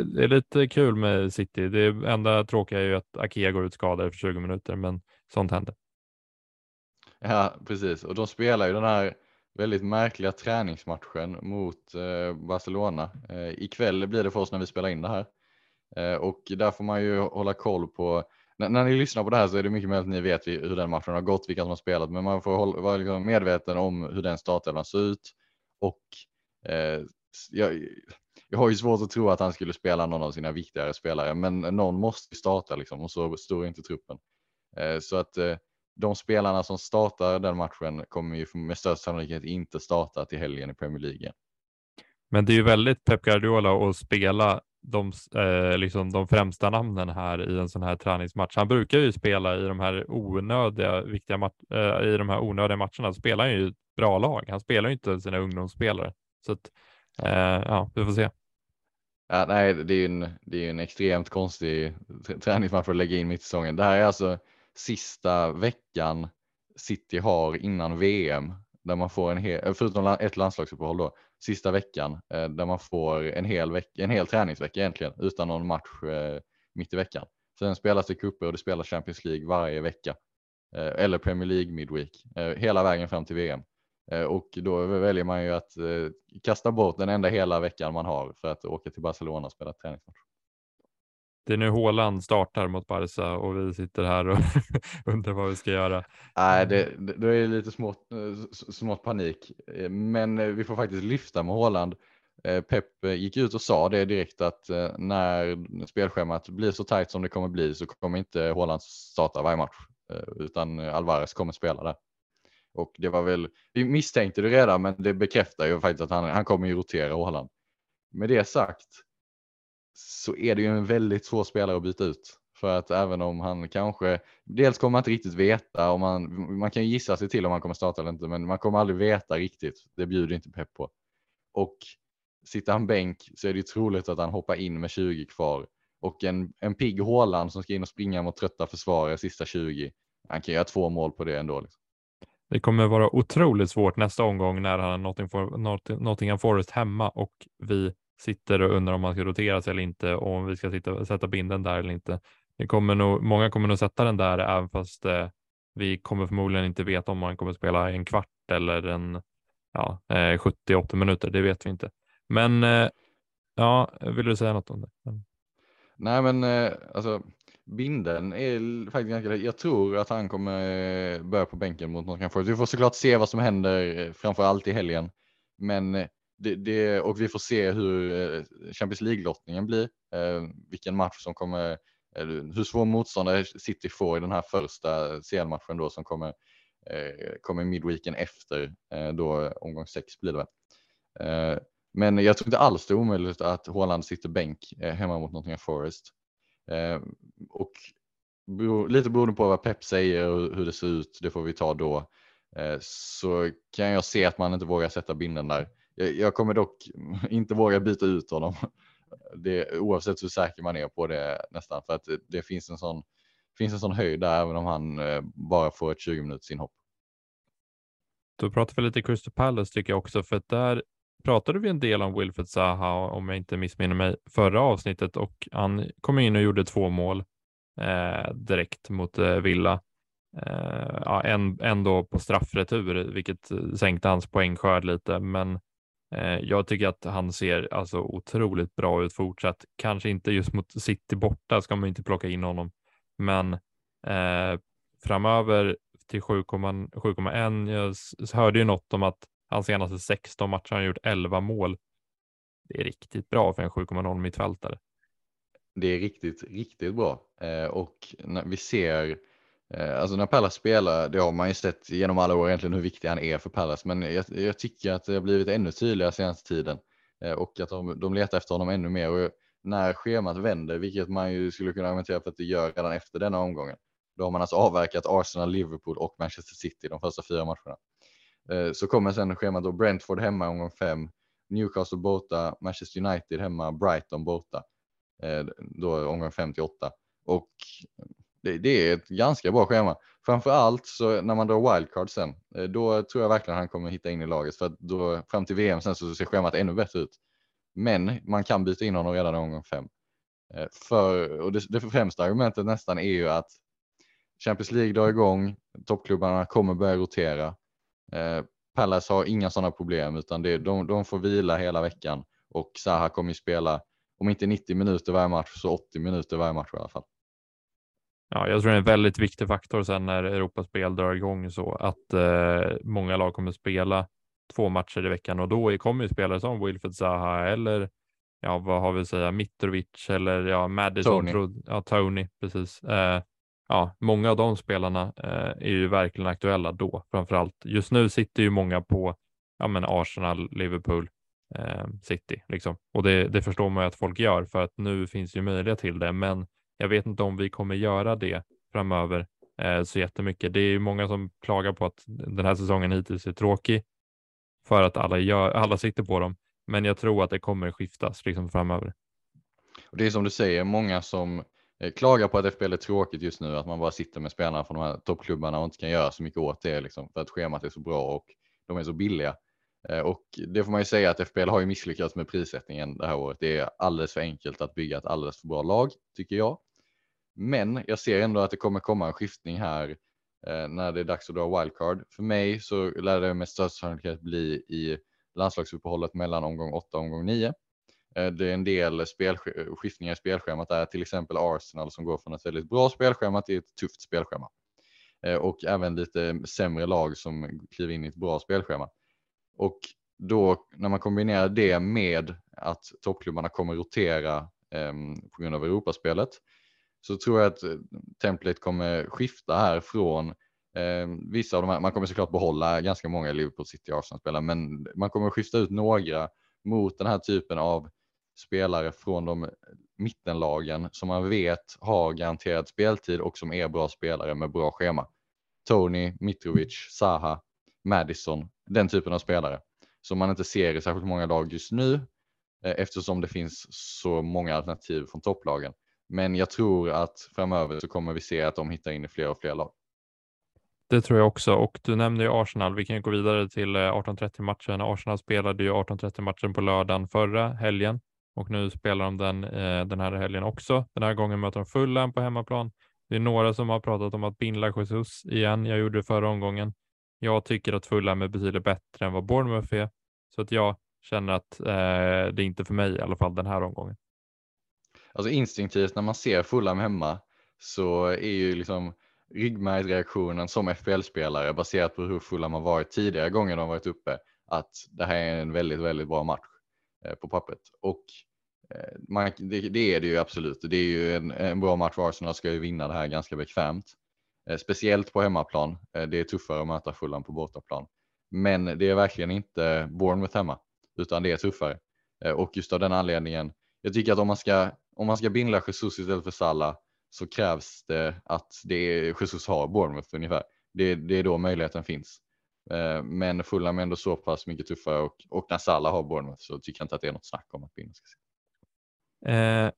det är lite kul med City. Det enda tråkiga är ju att Akea går ut skadad efter 20 minuter, men sånt händer. Ja, precis. Och de spelar ju den här väldigt märkliga träningsmatchen mot eh, Barcelona. Eh, ikväll blir det för oss när vi spelar in det här. Eh, och där får man ju hålla koll på när, när ni lyssnar på det här så är det mycket möjligt att ni vet hur den matchen har gått, vilka som har spelat, men man får hålla, vara liksom medveten om hur den startelvan ser ut. Och eh, jag, jag har ju svårt att tro att han skulle spela någon av sina viktigare spelare, men någon måste starta liksom och så står inte truppen. Eh, så att eh, de spelarna som startar den matchen kommer ju med största sannolikhet inte starta till helgen i Premier League. Men det är ju väldigt Pep Guardiola att spela de, eh, liksom de främsta namnen här i en sån här träningsmatch. Han brukar ju spela i de här onödiga, viktiga eh, i de här onödiga matcherna. Spelar han ju ett bra lag. Han spelar ju inte sina ungdomsspelare. Så att, eh, ja, vi får se. Ja, nej, det är ju en, det är en extremt konstig träningsmatch att lägga in mitt i säsongen. Det här är alltså sista veckan City har innan VM där man får en hel, eh, förutom ett landslagsuppehåll då, sista veckan eh, där man får en hel, veck, en hel träningsvecka egentligen utan någon match eh, mitt i veckan. Sen spelas det cuper och det spelas Champions League varje vecka eh, eller Premier League Midweek eh, hela vägen fram till VM. Och då väljer man ju att kasta bort den enda hela veckan man har för att åka till Barcelona och spela träningsmatch. Det är nu Håland startar mot Barca och vi sitter här och undrar vad vi ska göra. Nej, det, det, det är lite smått, smått panik, men vi får faktiskt lyfta med Håland. Eh, Pep gick ut och sa det direkt att eh, när spelschemat blir så tajt som det kommer bli så kommer inte Håland starta varje match eh, utan Alvarez kommer spela där. Och det var väl, vi misstänkte det redan men det bekräftar ju faktiskt att han, han kommer ju rotera Håland. Med det sagt så är det ju en väldigt svår spelare att byta ut. För att även om han kanske, dels kommer man inte riktigt veta om man, man kan gissa sig till om han kommer starta eller inte, men man kommer aldrig veta riktigt. Det bjuder inte pepp på. Och sitter han bänk så är det ju troligt att han hoppar in med 20 kvar. Och en, en pigg Håland som ska in och springa mot trötta försvarare sista 20, han kan göra två mål på det ändå. Liksom. Det kommer vara otroligt svårt nästa omgång när han har Nottingham Forest hemma och vi sitter och undrar om man ska rotera sig eller inte och om vi ska sitta, sätta binden där eller inte. Det kommer nog, många kommer nog sätta den där även fast eh, vi kommer förmodligen inte veta om man kommer spela en kvart eller en ja, eh, 70-80 minuter. Det vet vi inte. Men eh, ja, vill du säga något om det? Mm. Nej, men eh, alltså Binden är faktiskt ganska Jag tror att han kommer eh, börja på bänken mot något Vi får såklart se vad som händer eh, framför allt i helgen. Men eh, det, det, och vi får se hur eh, Champions League-lottningen blir. Eh, vilken match som kommer, hur svår motståndare City får i den här första CL-matchen då som kommer, eh, kommer midweeken efter eh, då omgång sex blir det. Eh, men jag tror inte alls det är omöjligt att Håland sitter bänk eh, hemma mot Nottingham Forest. Eh, och lite beroende på vad Pep säger och hur det ser ut, det får vi ta då. så kan jag se att man inte vågar sätta binden där. Jag kommer dock inte våga byta ut honom. Det, oavsett hur säker man är på det nästan för att det finns en sån, finns en sån höjd där även om han eh, bara får ett 20 minuters inhopp. Då pratar vi lite Crystal Palace tycker jag också för att där pratade vi en del om Wilfred Zaha om jag inte missminner mig förra avsnittet och han kom in och gjorde två mål eh, direkt mot eh, Villa. Eh, ja, en, en då på straffretur, vilket eh, sänkte hans poängskörd lite, men Eh, jag tycker att han ser alltså otroligt bra ut fortsatt. Kanske inte just mot City borta ska man inte plocka in honom, men eh, framöver till 7,1. Jag hörde ju något om att hans senaste 16 matcher har gjort 11 mål. Det är riktigt bra för en 7,0 mittfältare. Det är riktigt, riktigt bra eh, och när vi ser Eh, Eh, alltså när Pallas spelar, det har man ju sett genom alla år egentligen hur viktig han är för Pallas, men jag, jag tycker att det har blivit ännu tydligare senaste tiden eh, och att de, de letar efter honom ännu mer. Och när schemat vänder, vilket man ju skulle kunna argumentera för att det gör redan efter denna omgången, Då har man alltså avverkat Arsenal, Liverpool och Manchester City de första fyra matcherna. Eh, så kommer sen schemat då Brentford hemma omgång fem, Newcastle borta, Manchester United hemma, Brighton borta. Då omgång 58 och det, det, är ett ganska bra schema. Framför allt så när man drar wildcard sen, eh, då tror jag verkligen han kommer hitta in i laget för att då fram till VM sen så ser schemat ännu bättre ut. Men man kan byta in honom redan omgång fem. Eh, för, och det, det främsta argumentet nästan är ju att Champions League drar igång, toppklubbarna kommer börja rotera. Eh, Palace har inga sådana problem utan det, de, de får vila hela veckan och Zaha kommer ju spela om inte 90 minuter varje match så 80 minuter varje match i alla fall. Ja, jag tror det är en väldigt viktig faktor sen när Europaspel drar igång så att eh, många lag kommer spela två matcher i veckan och då kommer ju spelare som Wilfred Zaha eller ja, vad har vi att säga, Mitrovic eller ja, Madison, Tony. ja, Tony, precis. Eh, ja, många av de spelarna eh, är ju verkligen aktuella då, framför allt. Just nu sitter ju många på ja, men Arsenal, Liverpool, eh, City liksom. Och det, det förstår man ju att folk gör för att nu finns ju möjlighet till det. Men jag vet inte om vi kommer göra det framöver eh, så jättemycket. Det är ju många som klagar på att den här säsongen hittills är tråkig för att alla, gör, alla sitter på dem. Men jag tror att det kommer skiftas liksom framöver. Och det är som du säger, många som eh, klagar på att FBL är tråkigt just nu, att man bara sitter med spelarna från de här toppklubbarna och inte kan göra så mycket åt det liksom, för att schemat är så bra och de är så billiga. Eh, och det får man ju säga att FBL har ju misslyckats med prissättningen det här året. Det är alldeles för enkelt att bygga ett alldeles för bra lag, tycker jag. Men jag ser ändå att det kommer komma en skiftning här eh, när det är dags att dra wildcard. För mig så lär det med största sannolikhet bli i landslagsuppehållet mellan omgång 8 och omgång 9. Eh, det är en del skiftningar i spelschemat där, till exempel Arsenal som går från ett väldigt bra spelschema till ett tufft spelschema. Eh, och även lite sämre lag som kliver in i ett bra spelschema. Och då när man kombinerar det med att toppklubbarna kommer rotera eh, på grund av Europaspelet så tror jag att templet template kommer skifta här från eh, vissa av de här. Man kommer såklart behålla ganska många Liverpool City Arsenal spelare, men man kommer skifta ut några mot den här typen av spelare från de mittenlagen som man vet har garanterad speltid och som är bra spelare med bra schema. Tony, Mitrovic, Zaha, Madison, den typen av spelare som man inte ser i särskilt många lag just nu eh, eftersom det finns så många alternativ från topplagen. Men jag tror att framöver så kommer vi se att de hittar in i fler och fler lag. Det tror jag också och du nämnde ju Arsenal. Vi kan ju gå vidare till eh, 18.30 matchen. Arsenal spelade ju 18.30 matchen på lördagen förra helgen och nu spelar de den eh, den här helgen också. Den här gången möter de Fulham på hemmaplan. Det är några som har pratat om att bindla Jesus igen. Jag gjorde det förra omgången. Jag tycker att Fulham är betydligt bättre än vad Bournemouth är, så att jag känner att eh, det är inte för mig i alla fall den här omgången. Alltså instinktivt när man ser Fulham hemma så är ju liksom ryggmärgsreaktionen som FPL-spelare baserat på hur Fulham har varit tidigare gånger de varit uppe att det här är en väldigt, väldigt bra match eh, på pappret. Och eh, man, det, det, är det ju absolut. Det är ju en, en bra match för Arsenal ska ju vinna det här ganska bekvämt. Eh, speciellt på hemmaplan. Det är tuffare att möta Fulham på bortaplan. Men det är verkligen inte Bournemouth hemma, utan det är tuffare. Och just av den anledningen, jag tycker att om man ska, om man ska bindla Jesus istället för Salah så krävs det att det är, Jesus har Bournemouth ungefär. Det, det är då möjligheten finns. Eh, men Fulham är ändå så pass mycket tuffare och, och när Salah har Bournemouth så tycker jag inte att det är något snack om att binda. Eh,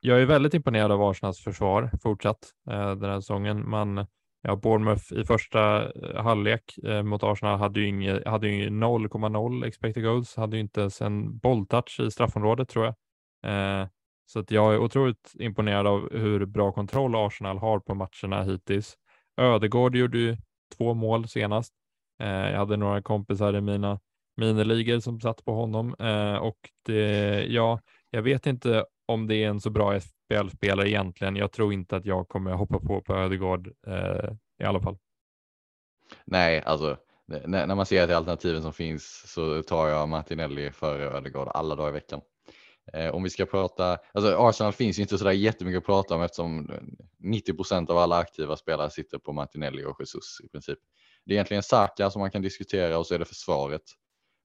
jag är väldigt imponerad av Arsenals försvar fortsatt eh, den här säsongen. Man, ja, Bournemouth i första eh, halvlek eh, mot Arsenal hade ju, inge, hade ju 0,0 expected goals, hade ju inte ens en bolltouch i straffområdet tror jag. Eh, så att jag är otroligt imponerad av hur bra kontroll Arsenal har på matcherna hittills. Ödegård gjorde ju två mål senast. Eh, jag hade några kompisar i mina miniligor som satt på honom eh, och det, ja, jag vet inte om det är en så bra FBL-spelare egentligen. Jag tror inte att jag kommer hoppa på på Ödegård eh, i alla fall. Nej, alltså när man ser till alternativen som finns så tar jag Martinelli före Ödegård alla dagar i veckan. Eh, om vi ska prata, alltså Arsenal finns ju inte så där jättemycket att prata om eftersom 90 procent av alla aktiva spelare sitter på Martinelli och Jesus i princip. Det är egentligen Saka som man kan diskutera och så är det försvaret.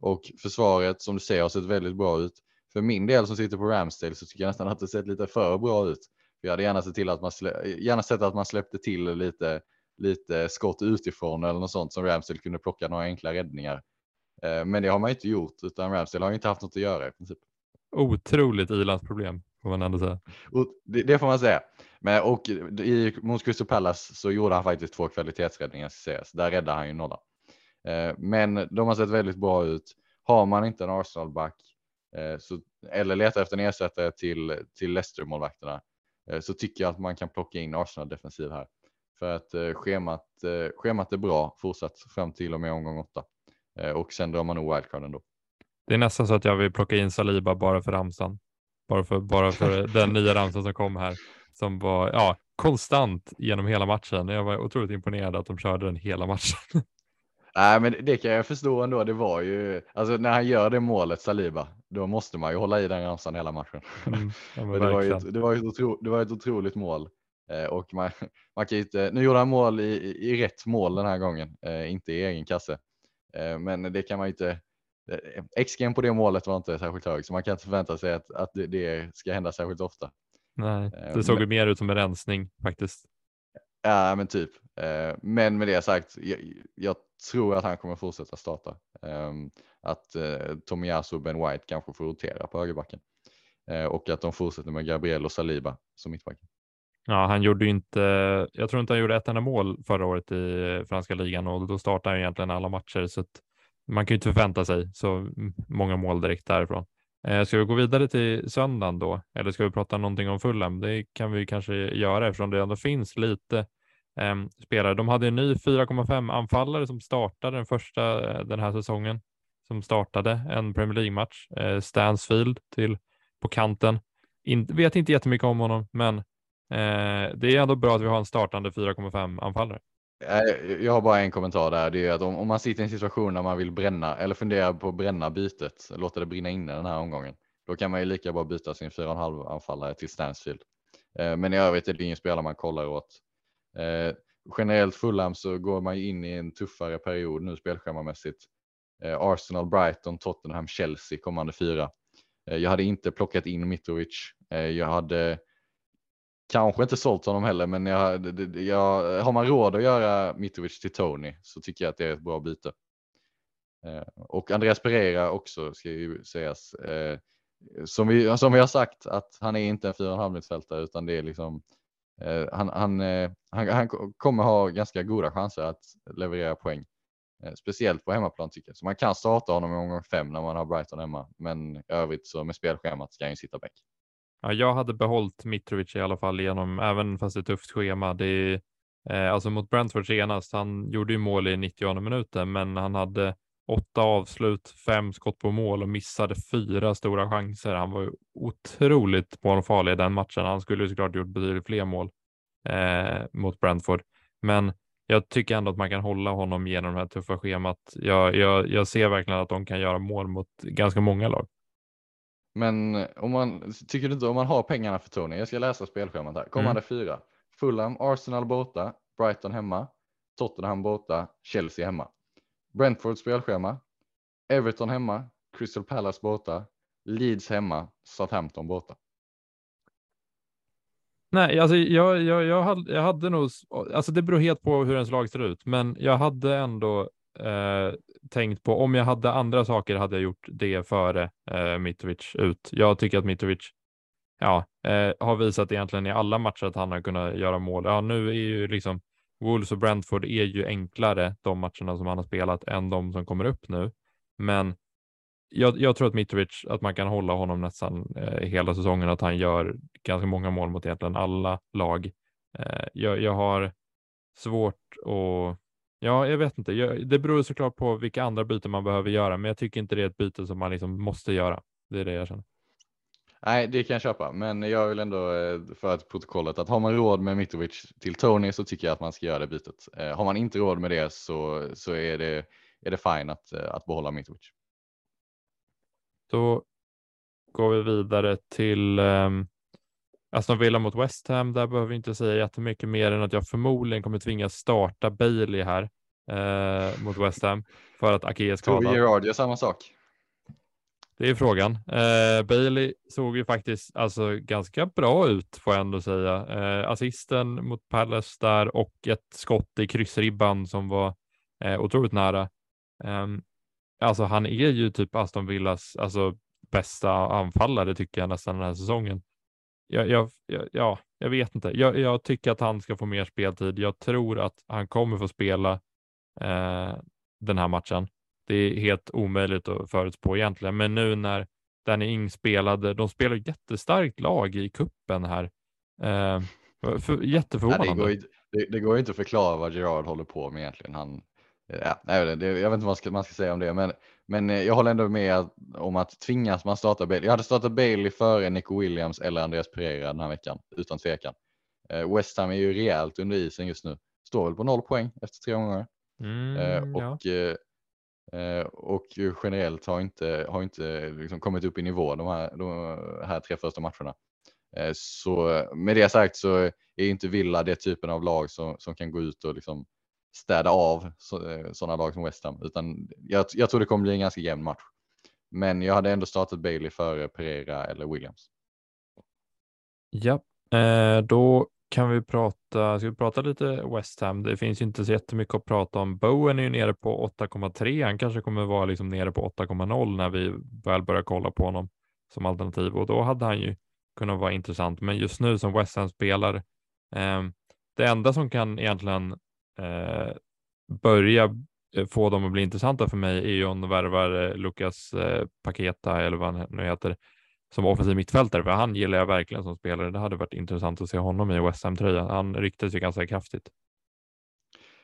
Och försvaret som du ser har sett väldigt bra ut för min del som sitter på Ramsdale så tycker jag nästan att det sett lite för bra ut. Jag hade gärna sett till att man slä, gärna sett att man släppte till lite, lite skott utifrån eller något sånt som Ramsdale kunde plocka några enkla räddningar. Eh, men det har man inte gjort utan Ramsdale har inte haft något att göra i princip. Otroligt ilandsproblem får man ändå säga. Det, det, får man säga. Men, och i, mot Crystal Palace så gjorde han faktiskt två kvalitetsräddningar så där räddade han ju nolla. Eh, men de har sett väldigt bra ut. Har man inte en Arsenal-back eh, eller letar efter en ersättare till, till Leicester-målvakterna eh, så tycker jag att man kan plocka in Arsenal-defensiv här. För att eh, schemat, eh, schemat är bra fortsatt fram till och med omgång åtta. Eh, och sen drar man nog wildcarden då. Det är nästan så att jag vill plocka in Saliba bara för ramsan. Bara för, bara för den nya ramsan som kom här. Som var ja, konstant genom hela matchen. Jag var otroligt imponerad att de körde den hela matchen. Nej, men det kan jag förstå ändå. Det var ju alltså när han gör det målet Saliba, då måste man ju hålla i den ramsan hela matchen. Mm, ja, det, var ju ett, det, var ett otro, det var ett otroligt mål eh, och man, man kan inte. Nu gjorde han mål i, i rätt mål den här gången, eh, inte i egen kasse, eh, men det kan man inte. Eh, XG på det målet var inte särskilt hög, så man kan inte förvänta sig att, att det, det ska hända särskilt ofta. Nej, eh, det såg men, mer ut som en rensning faktiskt. Ja, men typ. Eh, men med det sagt, jag, jag tror att han kommer fortsätta starta. Ehm, att Tomiyasu och Ben White kanske får rotera på högerbacken och att de fortsätter med Gabriel och Saliba som mittbacken. Ja, han gjorde ju inte. Jag tror inte han gjorde ett enda mål förra året i franska ligan och då startar han egentligen alla matcher så att man kan ju inte förvänta sig så många mål direkt därifrån. Eh, ska vi gå vidare till söndagen då? Eller ska vi prata någonting om Fulham? Det kan vi kanske göra eftersom det ändå finns lite eh, spelare. De hade en ny 4,5 anfallare som startade den första eh, den här säsongen som startade en Premier League-match. Eh, Stansfield till på kanten. In, vet inte jättemycket om honom, men eh, det är ändå bra att vi har en startande 4,5 anfallare. Jag har bara en kommentar där. Det är att om, om man sitter i en situation där man vill bränna eller funderar på att bränna bytet, låta det brinna inne den här omgången, då kan man ju lika bra byta sin 4,5 anfallare till Stansfield. Eh, men i övrigt är det ingen spelare man kollar åt. Eh, generellt Fulham så går man ju in i en tuffare period nu spelschemamässigt. Eh, Arsenal, Brighton, Tottenham, Chelsea kommande fyra. Jag hade inte plockat in Mitrovic. Jag hade Kanske inte sålt honom heller, men jag, jag, har man råd att göra Mitrovic till Tony så tycker jag att det är ett bra byte. Eh, och Andreas Pereira också ska ju sägas. Eh, som, vi, som vi har sagt att han är inte en 4,5 mittfältare utan det är liksom eh, han, han, eh, han, han, kommer ha ganska goda chanser att leverera poäng. Eh, speciellt på hemmaplan tycker jag. Så man kan starta honom i omgång fem när man har Brighton hemma. Men i övrigt så med spelschemat ska han ju sitta bänk. Ja, jag hade behållit Mitrovic i alla fall genom, även fast det är tufft schema. Det är, eh, alltså mot Brentford senast, han gjorde ju mål i 90 minuten, men han hade åtta avslut, fem skott på mål och missade fyra stora chanser. Han var ju otroligt målfarlig i den matchen. Han skulle ju såklart gjort betydligt fler mål eh, mot Brentford, men jag tycker ändå att man kan hålla honom genom det här tuffa schemat. Jag, jag, jag ser verkligen att de kan göra mål mot ganska många lag. Men om man tycker du inte om man har pengarna för Tony? Jag ska läsa spelschemat här. Kommande mm. fyra. Fulham, Arsenal borta, Brighton hemma, Tottenham borta, Chelsea hemma. Brentford spelschema. Everton hemma, Crystal Palace borta, Leeds hemma, Southampton borta. Nej, alltså jag, jag, jag, hade, jag hade nog, alltså det beror helt på hur ens lag ser ut, men jag hade ändå eh, tänkt på om jag hade andra saker hade jag gjort det före eh, Mitrovic ut. Jag tycker att Mitrovic ja, eh, har visat egentligen i alla matcher att han har kunnat göra mål. Ja, nu är ju liksom Wolves och Brentford är ju enklare de matcherna som han har spelat än de som kommer upp nu. Men jag, jag tror att Mitrovic, att man kan hålla honom nästan eh, hela säsongen, att han gör ganska många mål mot egentligen alla lag. Eh, jag, jag har svårt att Ja, jag vet inte. Det beror såklart på vilka andra byten man behöver göra, men jag tycker inte det är ett byte som man liksom måste göra. Det är det jag känner. Nej, det kan jag köpa, men jag vill ändå eh, för att protokollet att har man råd med Mitrovic till Tony så tycker jag att man ska göra det bytet. Eh, har man inte råd med det så, så är, det, är det fine att, eh, att behålla Mitrovic. Då går vi vidare till um, Aston Villa mot West Ham. Där behöver vi inte säga jättemycket mer än att jag förmodligen kommer tvingas starta Bailey här eh, mot West Ham för att Ake är skadad. Tove Gerard gör samma sak. det är frågan. Eh, Bailey såg ju faktiskt alltså ganska bra ut får jag ändå säga. Eh, assisten mot Palace där och ett skott i kryssribban som var eh, otroligt nära. Eh, alltså han är ju typ Aston Villas alltså, bästa anfallare tycker jag nästan den här säsongen. Jag, jag, jag, ja, jag vet inte. Jag, jag, tycker att han ska få mer speltid. Jag tror att han kommer få spela eh, den här matchen. Det är helt omöjligt att förutspå egentligen, men nu när Danny Ing spelade, de spelar jättestarkt lag i kuppen här. Eh, för, jätteförvånande. Nej, det, går ju, det, det, går inte att förklara vad Gerard håller på med egentligen. Han, ja, nej, det, jag vet inte vad man ska, man ska säga om det, men, men eh, jag håller ändå med om att tvingas man starta Bailey. Jag hade startat Bailey före Nico Williams eller Andreas Pereira den här veckan, utan tvekan. Eh, West Ham är ju rejält under isen just nu. Står väl på noll poäng efter tre omgångar. Mm, eh, och ja. Och generellt har inte, har inte liksom kommit upp i nivå de här, de här tre första matcherna. Så med det sagt så är inte Villa det typen av lag som, som kan gå ut och liksom städa av eh, sådana lag som West Ham, utan jag, jag tror det kommer bli en ganska jämn match. Men jag hade ändå startat Bailey före Pereira eller Williams. Ja, eh, då kan vi prata, ska vi prata lite West Ham? Det finns ju inte så jättemycket att prata om. Bowen är ju nere på 8,3. Han kanske kommer vara liksom nere på 8,0 när vi väl börjar kolla på honom som alternativ och då hade han ju kunnat vara intressant. Men just nu som West Ham spelar, eh, det enda som kan egentligen eh, börja eh, få dem att bli intressanta för mig är ju om de värvar eh, Lukas eh, Paketa eller vad han nu heter som offensiv mittfältare, för han gillar jag verkligen som spelare. Det hade varit intressant att se honom i West Ham-tröja. Han ryktas ju ganska kraftigt.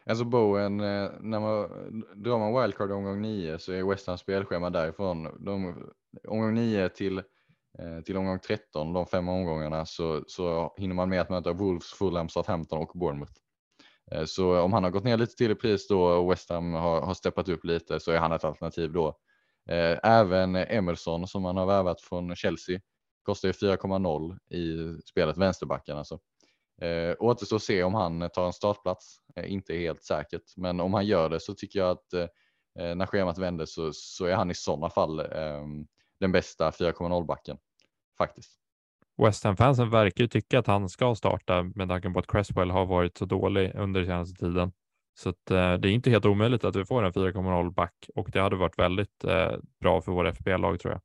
Alltså Bowen, eh, när man drar man wildcard omgång 9 så är West Ham spelschema därifrån. De, omgång 9 till, till omgång 13, de fem omgångarna, så, så hinner man med att möta Wolves, Fulham, Southampton och Bournemouth. Eh, så om han har gått ner lite till i pris då och West Ham har, har steppat upp lite så är han ett alternativ då. Eh, även Emerson som man har värvat från Chelsea kostar ju 4,0 i spelet vänsterbacken alltså. Eh, återstår att se om han tar en startplats. Eh, inte helt säkert, men om han gör det så tycker jag att eh, när schemat vänder så, så är han i sådana fall eh, den bästa 4,0 backen faktiskt. West Ham-fansen verkar ju tycka att han ska starta med tanke på att Cresswell har varit så dålig under senaste tiden. Så att, eh, det är inte helt omöjligt att vi får en 4,0 back och det hade varit väldigt eh, bra för våra FBL-lag tror jag.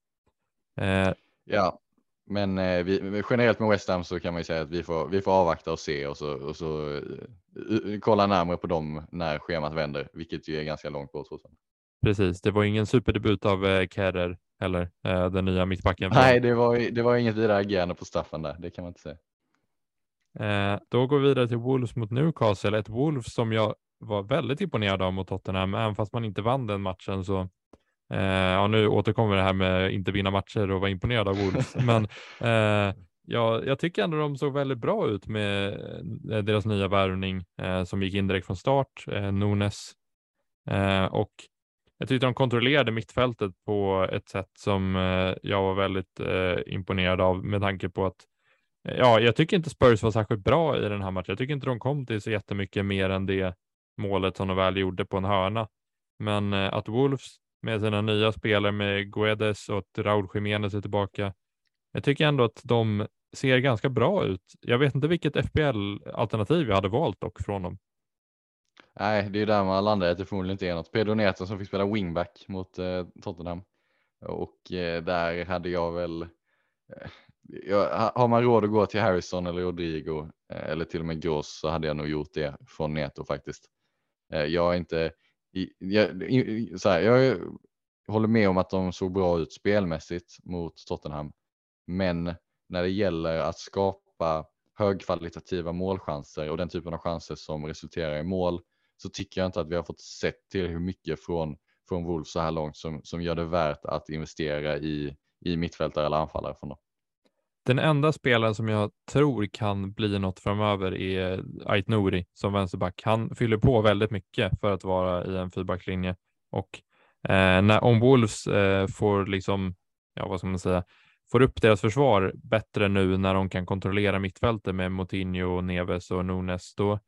Eh, ja, men eh, vi, generellt med West Ham så kan man ju säga att vi får, vi får avvakta och se och så, och så uh, kolla närmare på dem när schemat vänder, vilket ju är ganska långt bort fortfarande. Precis, det var ingen superdebut av eh, Kerrer heller, eh, den nya mittbacken. Nej, det var, det var inget vidare agerande på Staffan där, det kan man inte säga. Eh, då går vi vidare till Wolves mot Newcastle, ett Wolves som jag var väldigt imponerad av mot Tottenham, även fast man inte vann den matchen så eh, ja, nu återkommer det här med inte vinna matcher och vara imponerad av Wolves, men eh, ja, jag tycker ändå de såg väldigt bra ut med eh, deras nya värvning eh, som gick in direkt från start, eh, Nunes. Och jag tyckte de kontrollerade mittfältet på ett sätt som eh, jag var väldigt eh, imponerad av med tanke på att eh, Ja, jag tycker inte Spurs var särskilt bra i den här matchen. Jag tycker inte de kom till så jättemycket mer än det målet som de väl gjorde på en hörna. Men att Wolves med sina nya spelare med Guedes och att Raúl Jiménez är tillbaka. Jag tycker ändå att de ser ganska bra ut. Jag vet inte vilket FPL-alternativ jag hade valt dock från dem. Nej, det är där man landar att det förmodligen inte är något. Pedro Neto som fick spela wingback mot eh, Tottenham och eh, där hade jag väl. Eh, jag, har man råd att gå till Harrison eller Rodrigo eh, eller till och med Gross så hade jag nog gjort det från Neto faktiskt. Eh, jag är inte, jag, så här, jag håller med om att de såg bra ut spelmässigt mot Tottenham. Men när det gäller att skapa högkvalitativa målchanser och den typen av chanser som resulterar i mål så tycker jag inte att vi har fått sett till hur mycket från, från Wolf så här långt som, som gör det värt att investera i, i mittfältare eller anfallare från dem. Den enda spelaren som jag tror kan bli något framöver är Ait Nouri som vänsterback. Han fyller på väldigt mycket för att vara i en fyrbackslinje och eh, när om Wolves eh, får liksom, ja vad ska man säga, får upp deras försvar bättre nu när de kan kontrollera mittfältet med Moutinho, Neves och Nunes, då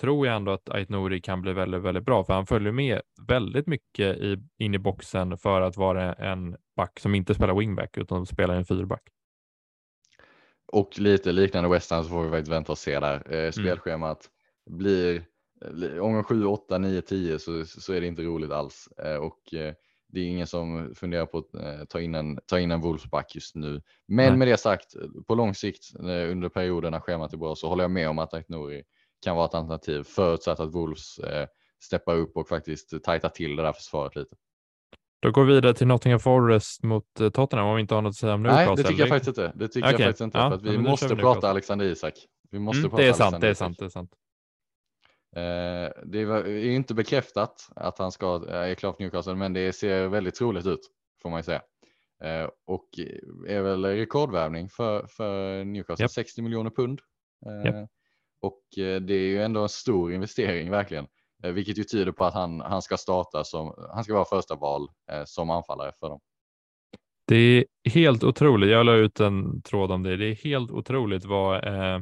tror jag ändå att Ait Nouri kan bli väldigt, väldigt bra, för han följer med väldigt mycket i, in i boxen för att vara en back som inte spelar wingback utan spelar en fyrback. Och lite liknande West Ham så får vi faktiskt vänta och se där. Mm. Eh, spelschemat blir eh, omgång 7, 8, 9, 10 så, så är det inte roligt alls. Eh, och eh, det är ingen som funderar på att eh, ta in en, ta in en Wolfsback just nu. Men Nej. med det sagt, på lång sikt eh, under perioden när schemat är bra så håller jag med om att Ait Nouri kan vara ett alternativ förutsatt att Wolves eh, steppar upp och faktiskt tajtar till det där försvaret lite. Då går vi vidare till Nottingham Forest mot eh, Tottenham om vi inte har något att säga om Newcastle. Nej, det tycker jag faktiskt inte. Det tycker Okej, jag faktiskt inte. ja, vi måste prata. Alexander Isak. Vi måste Mm, prata det är sant, Alexander det är sant, det är sant. Eh, det var- är inte bekräftat att han ska är klar för Newcastle, men det ser väldigt troligt ut får man ju säga. Eh, och är väl rekordvärvning för, för Newcastle, Japp. 60 miljoner pund. Eh, Japp. Och eh, det är ju ändå en stor investering verkligen, eh, vilket ju tyder på att han, han ska starta som, han ska vara första val eh, som anfallare för dem. Det är helt otroligt. Jag la ut en tråd om det. Det är helt otroligt vad eh,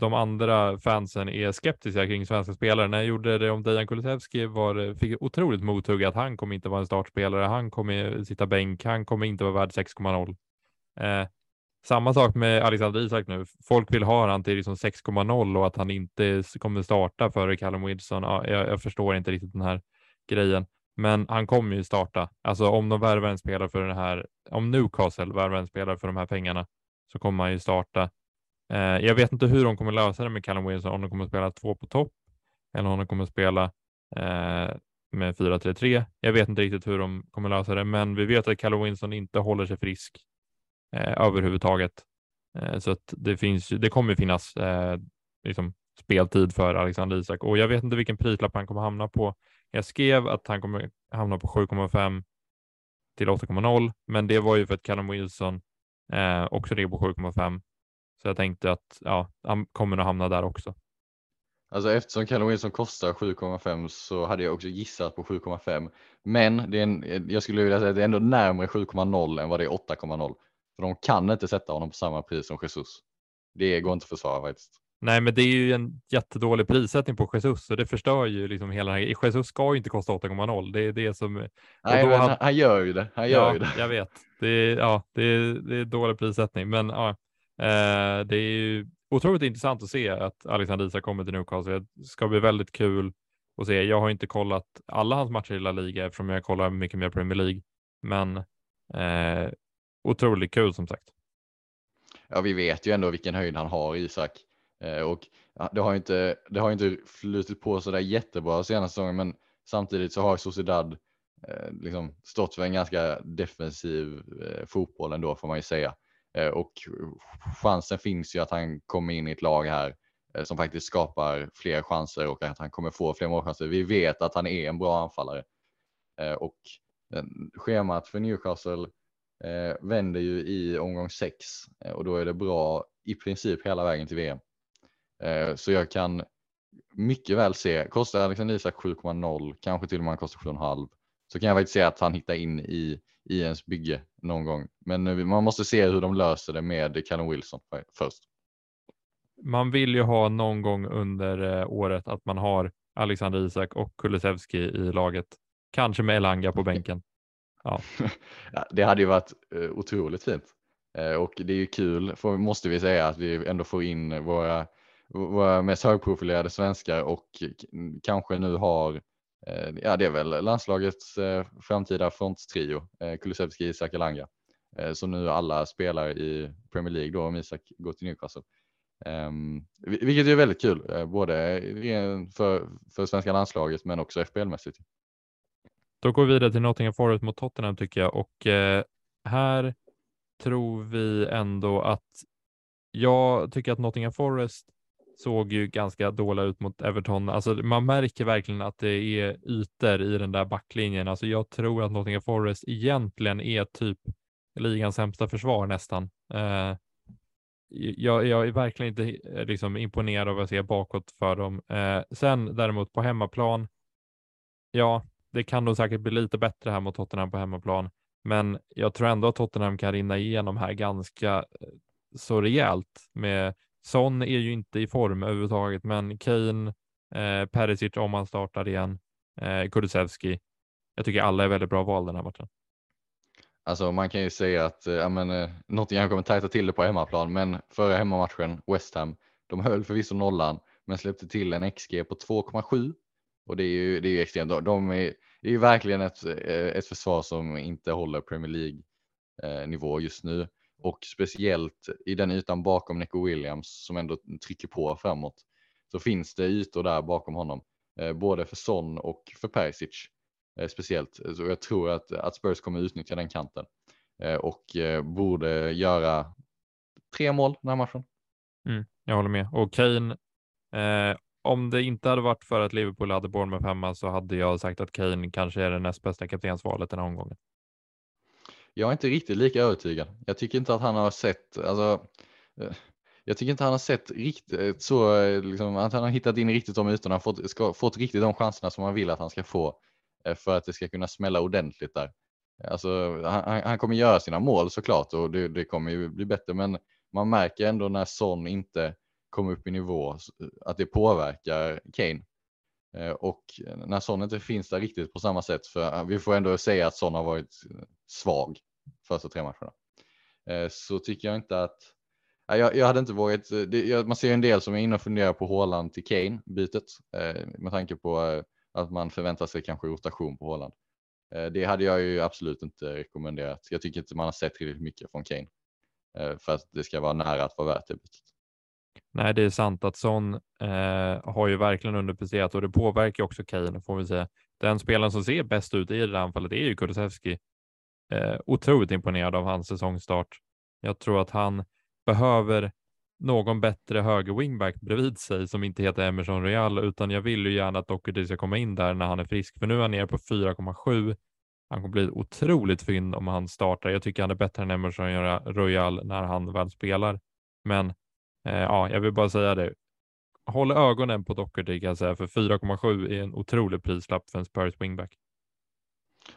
de andra fansen är skeptiska kring svenska spelare. När jag gjorde det om Dejan Kulusevski var det, fick otroligt mothugg att han kommer inte vara en startspelare. Han kommer sitta bänk. Han kommer inte vara värd 6,0. Eh, samma sak med Alexander Isak nu. Folk vill ha han till liksom 6,0 och att han inte kommer starta före Callum Wilson. Ja, jag, jag förstår inte riktigt den här grejen. Men han kommer ju starta. Alltså om de värvar en spelare för den här, om Newcastle värvar en spelare för de här pengarna så kommer han ju starta. Eh, jag vet inte hur de kommer lösa det med Callum Wilson, om de kommer spela två på topp eller om de kommer spela eh, med 4-3-3. Jag vet inte riktigt hur de kommer lösa det, men vi vet att Callum Wilson inte håller sig frisk Eh, överhuvudtaget. Eh, så att det finns, ju- det kommer finnas eh, liksom speltid för Alexander Isak och jag vet inte vilken prislapp han kommer hamna på. Jag skrev att han kommer hamna på 7,5 till 8,0, men det var ju för att Callum Wilson eh, också ligger på 7,5. Så jag tänkte att ja, han kommer nog hamna där också. Alltså eftersom Callum Wilson kostar 7,5 så hade jag också gissat på 7,5. Men det är en, jag skulle vilja säga att det är ändå närmare 7,0 än vad det är 8,0. För de kan inte sätta honom på samma pris som Jesus. Det går inte att försvara faktiskt. Nej, men det är ju en jättedålig prissättning på Jesus och det förstör ju liksom hela här. Jesus ska ju inte kosta 8,0 Det är det som. Nej, han, han gör ju det. Han gör ja, ju det. jag vet. Det är, ja, det är, det är dålig prissättning, men ja, eh, det är ju otroligt intressant att se att Alexander Isak kommer till Newcastle. Det ska bli väldigt kul att se. Jag har inte kollat alla hans matcher i La Liga eftersom jag kollar mycket mer Premier League, men eh, otroligt kul som sagt. Ja, vi vet ju ändå vilken höjd han har Isak. Eh, och det har inte, det har inte flutit på så där jättebra senaste säsongen, men samtidigt så har Sociedad eh, liksom stått för en ganska defensiv eh, fotboll ändå får man ju säga. Och chansen finns ju att han kommer in i ett lag här som faktiskt skapar fler chanser och att han kommer få fler målchanser. Vi vet att han är en bra anfallare. Och schemat för Newcastle eh, vänder ju i omgång 6 eh, och då är det bra i princip hela vägen till VM. Eh, så jag kan mycket väl se, kostar Alexander Isak 7,0, kanske till och med han kostar 7,5, så kan jag faktiskt se att han hittar in i, i ens bygge någon gång. Men eh, man måste se hur de löser det med Callum Wilson för- först. Man vill ju ha någon gång under eh, året att man har Alexander Isak och Kulusevski i laget. Kanske med Elanga på bänken. Ja, det hade ju varit eh, otroligt fint. Eh, och det är ju kul, för, måste vi säga, att vi ändå får in våra, våra mest högprofilerade svenskar och kanske nu har, eh, ja det är väl landslagets framtida fronttrio, Kulusevski, Isak, Elanga, Så som nu alla spelar i Premier League då om Isak går till Newcastle. Um, vilket är väldigt kul, både för, för svenska landslaget men också FBL-mässigt. Då går vi vidare till Nottingham Forest mot Tottenham tycker jag och eh, här tror vi ändå att jag tycker att Nottingham Forest såg ju ganska dåliga ut mot Everton. Alltså man märker verkligen att det är ytor i den där backlinjen. Alltså jag tror att Nottingham Forest egentligen är typ ligans sämsta försvar nästan. Eh, jag, jag är verkligen inte eh, liksom imponerad av att se bakåt för dem. Eh, sen däremot på hemmaplan. Ja, det kan nog säkert bli lite bättre här mot Tottenham på hemmaplan, men jag tror ändå att Tottenham kan rinna igenom här ganska eh, så rejält med Son är ju inte i form överhuvudtaget, men Kane eh, Perisic om han startar igen, eh, Kulusevski. Jag tycker alla är väldigt bra val den här matchen. Alltså man kan ju säga att eh, ja, men, eh, Nottingham kommer tajta till det på hemmaplan, men förra hemmamatchen, West Ham, de höll förvisso nollan, men släppte till en XG på 2,7 och det är ju, det är ju extremt. De är, det är ju verkligen ett, eh, ett försvar som inte håller Premier League nivå just nu och speciellt i den ytan bakom Nico Williams som ändå trycker på framåt så finns det ytor där bakom honom, eh, både för Son och för Perisic eh, speciellt. Så jag tror att, att Spurs kommer utnyttja den kanten och borde göra tre mål den här matchen. Mm, jag håller med. Och Kane, eh, om det inte hade varit för att Liverpool hade Bournemouth hemma så hade jag sagt att Kane kanske är det näst bästa kaptensvalet den här omgången. Jag är inte riktigt lika övertygad. Jag tycker inte att han har sett, alltså, eh, jag tycker inte han har sett riktigt eh, så, eh, liksom, att han har hittat in riktigt de ytorna, fått, ska, fått riktigt de chanserna som man vill att han ska få för att det ska kunna smälla ordentligt där. Alltså, han, han kommer göra sina mål såklart och det, det kommer ju bli bättre, men man märker ändå när Son inte komma upp i nivå att det påverkar Kane. Eh, och när Son inte finns där riktigt på samma sätt, för eh, vi får ändå säga att Son har varit eh, svag första tre matcherna. Så tycker jag inte att jag, jag hade inte vågat. Det, man ser en del som är inne och funderar på Håland till Kane bytet med tanke på att man förväntar sig kanske rotation på Håland. Det hade jag ju absolut inte rekommenderat. Jag tycker inte man har sett tillräckligt mycket från Kane för att det ska vara nära att vara värt det bytet. Nej, det är sant att Son eh, har ju verkligen underpresterat och det påverkar också Kane får vi säga. Den spelaren som ser bäst ut i det här anfallet är ju Kulusevski. Eh, otroligt imponerad av hans säsongstart. Jag tror att han behöver någon bättre höger wingback bredvid sig som inte heter Emerson Real, utan jag vill ju gärna att Doherty ska komma in där när han är frisk, för nu är han nere på 4,7. Han kommer bli ett otroligt fynd om han startar. Jag tycker han är bättre än Emerson Royal när han väl spelar, men Eh, ja, jag vill bara säga det. Håll ögonen på Docherty kan jag säga, för 4,7 är en otrolig prislapp för en Spurs wingback.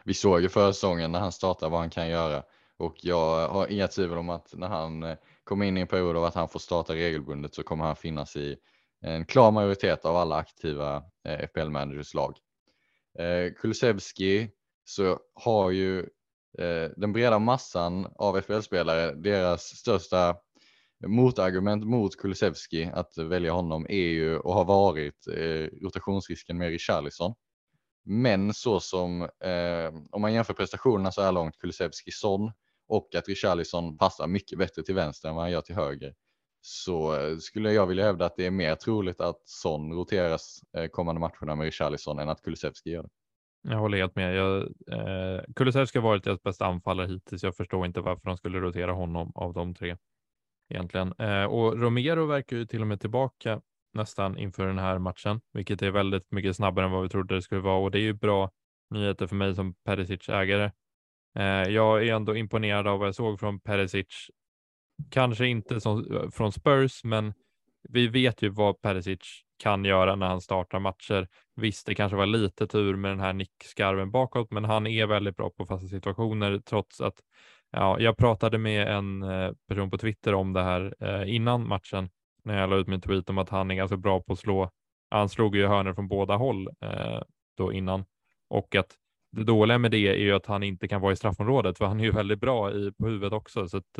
Vi såg ju förra säsongen när han startar vad han kan göra och jag har inga tvivel om att när han eh, kommer in i en period av att han får starta regelbundet så kommer han finnas i en klar majoritet av alla aktiva eh, FPL managers lag. Kulusevski så har ju den breda massan av FPL-spelare deras största motargument mot Kulusevski att välja honom är ju och har varit eh, rotationsrisken med Richarlison. Men så som eh, om man jämför prestationerna så här långt Kulusevski Son och att Richarlison passar mycket bättre till vänster än vad han gör till höger så eh, skulle jag vilja hävda att det är mer troligt att Son roteras eh, kommande matcherna med Richarlison än att Kulusevski gör det. Jag håller helt med. Jag, eh, Kulusevski har varit deras bästa anfallare hittills. Jag förstår inte varför de skulle rotera honom av de tre egentligen. Eh, och Romero verkar ju till och med tillbaka nästan inför den här matchen, vilket är väldigt mycket snabbare än vad vi trodde det skulle vara och det är ju bra nyheter för mig som Perisic ägare. Eh, jag är ändå imponerad av vad jag såg från Perisic. Kanske inte som, från Spurs, men vi vet ju vad Perisic kan göra när han startar matcher. Visst, det kanske var lite tur med den här nickskarven bakåt, men han är väldigt bra på fasta situationer trots att Ja, jag pratade med en eh, person på Twitter om det här eh, innan matchen när jag la ut min tweet om att han är ganska bra på att slå. Han slog ju hörnor från båda håll eh, då innan och att det dåliga med det är ju att han inte kan vara i straffområdet för han är ju väldigt bra i, på huvudet också. Så att,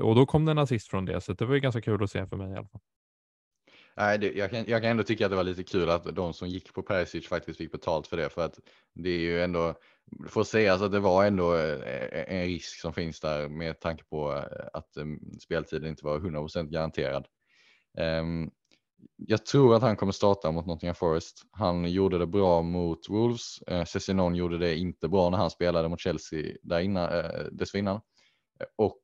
och då kom det en assist från det, så det var ju ganska kul att se för mig i alla fall. Nej, det, jag, kan, jag kan ändå tycka att det var lite kul att de som gick på Perisic faktiskt fick betalt för det för att det är ju ändå får sägas att alltså, det var ändå eh, en risk som finns där med tanke på eh, att eh, speltiden inte var 100% garanterad. Ehm, jag tror att han kommer starta mot Nottingham Forest. Han gjorde det bra mot Wolves. Cessinon gjorde det inte bra när han spelade mot Chelsea där innan, dessförinnan. Och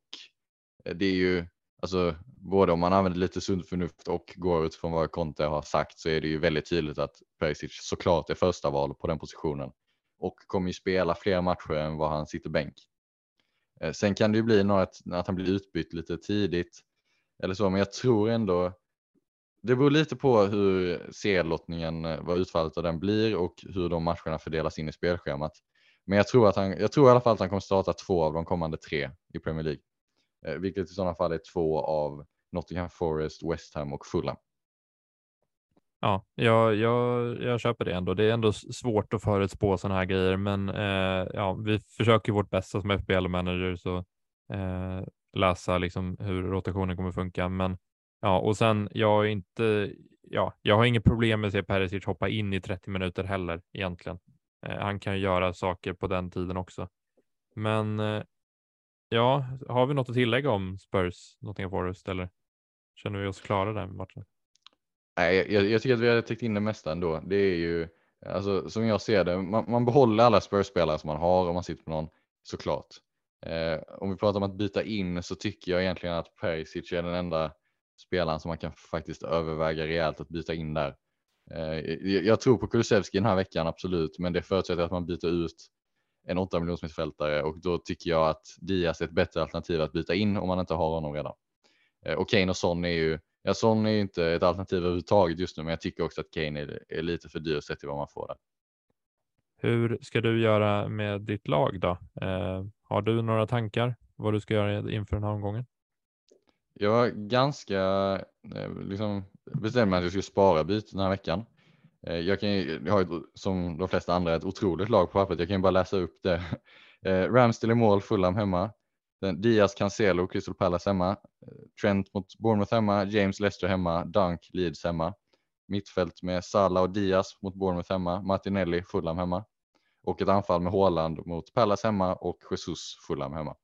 det är ju, alltså både om man använder lite sunt förnuft och går utifrån vad Conte har sagt så är det ju väldigt tydligt att Perisic såklart är första val på den positionen och kommer ju spela fler matcher än vad han sitter bänk. Eh, sen kan det ju bli något att han blir utbytt lite tidigt eller så, men jag tror ändå det beror lite på hur serielottningen, eh, vad utfallet av den blir och hur de matcherna fördelas in i spelschemat. Men jag tror, att han, jag tror i alla fall att han kommer starta två av de kommande tre i Premier League, eh, vilket i sådana fall är två av Nottingham Forest, West Ham och Fulham. Ja, jag, jag, jag köper det ändå. Det är ändå svårt att förutspå sådana här grejer, men eh, ja, vi försöker vårt bästa som FBL-manager så eh, läsa liksom hur rotationen kommer funka. Men ja, och sen jag är inte, ja, jag har inget problem med att se Perisic hoppa in i 30 minuter heller egentligen. Eh, han kan ju göra saker på den tiden också. Men eh, ja, har vi något att tillägga om Spurs, Nottingham Forest eller känner vi oss klara den matchen? Nej, jag, jag, tycker att vi har täckt in det mesta ändå. Det är ju, alltså, som jag ser det, man, man behåller alla Spurs-spelare som man har om man sitter på någon, såklart. Eh, om vi pratar om att byta in så tycker jag egentligen att Perisic är den enda spelaren som man kan faktiskt överväga rejält att byta in där. Eh, jag, jag tror på Kulusevski den här veckan, absolut, men det förutsätter att man byter ut en 8 miljons mittfältare och då tycker jag att Diaz är ett bättre alternativ att byta in om man inte har honom redan. Eh, och Kane och Son är ju Ja, Son är ju inte ett alternativ överhuvudtaget just nu, men jag tycker också att Kane är, är lite för dyr sett till vad man får där. Hur ska du göra med ditt lag då? Eh, har du några tankar vad du ska göra inför den här omgången? Jag var ganska eh, liksom bestämd mig att jag skulle spara byt den här veckan. Eh, jag, kan, jag har ett, som de flesta andra ett otroligt lag på pappret. Jag kan bara läsa upp det. Eh, Ramsdale i mål, Fulham hemma. Diaz, Cancelo, Crystal Palace hemma. Eh, Trent mot Bournemouth hemma. James Leicester hemma. Dunk, Leeds hemma. Mittfält med Salah och Diaz mot Bournemouth hemma. Martinelli, Fulham hemma. Och ett anfall med Haaland mot Palace hemma och Jesus, Fulham hemma.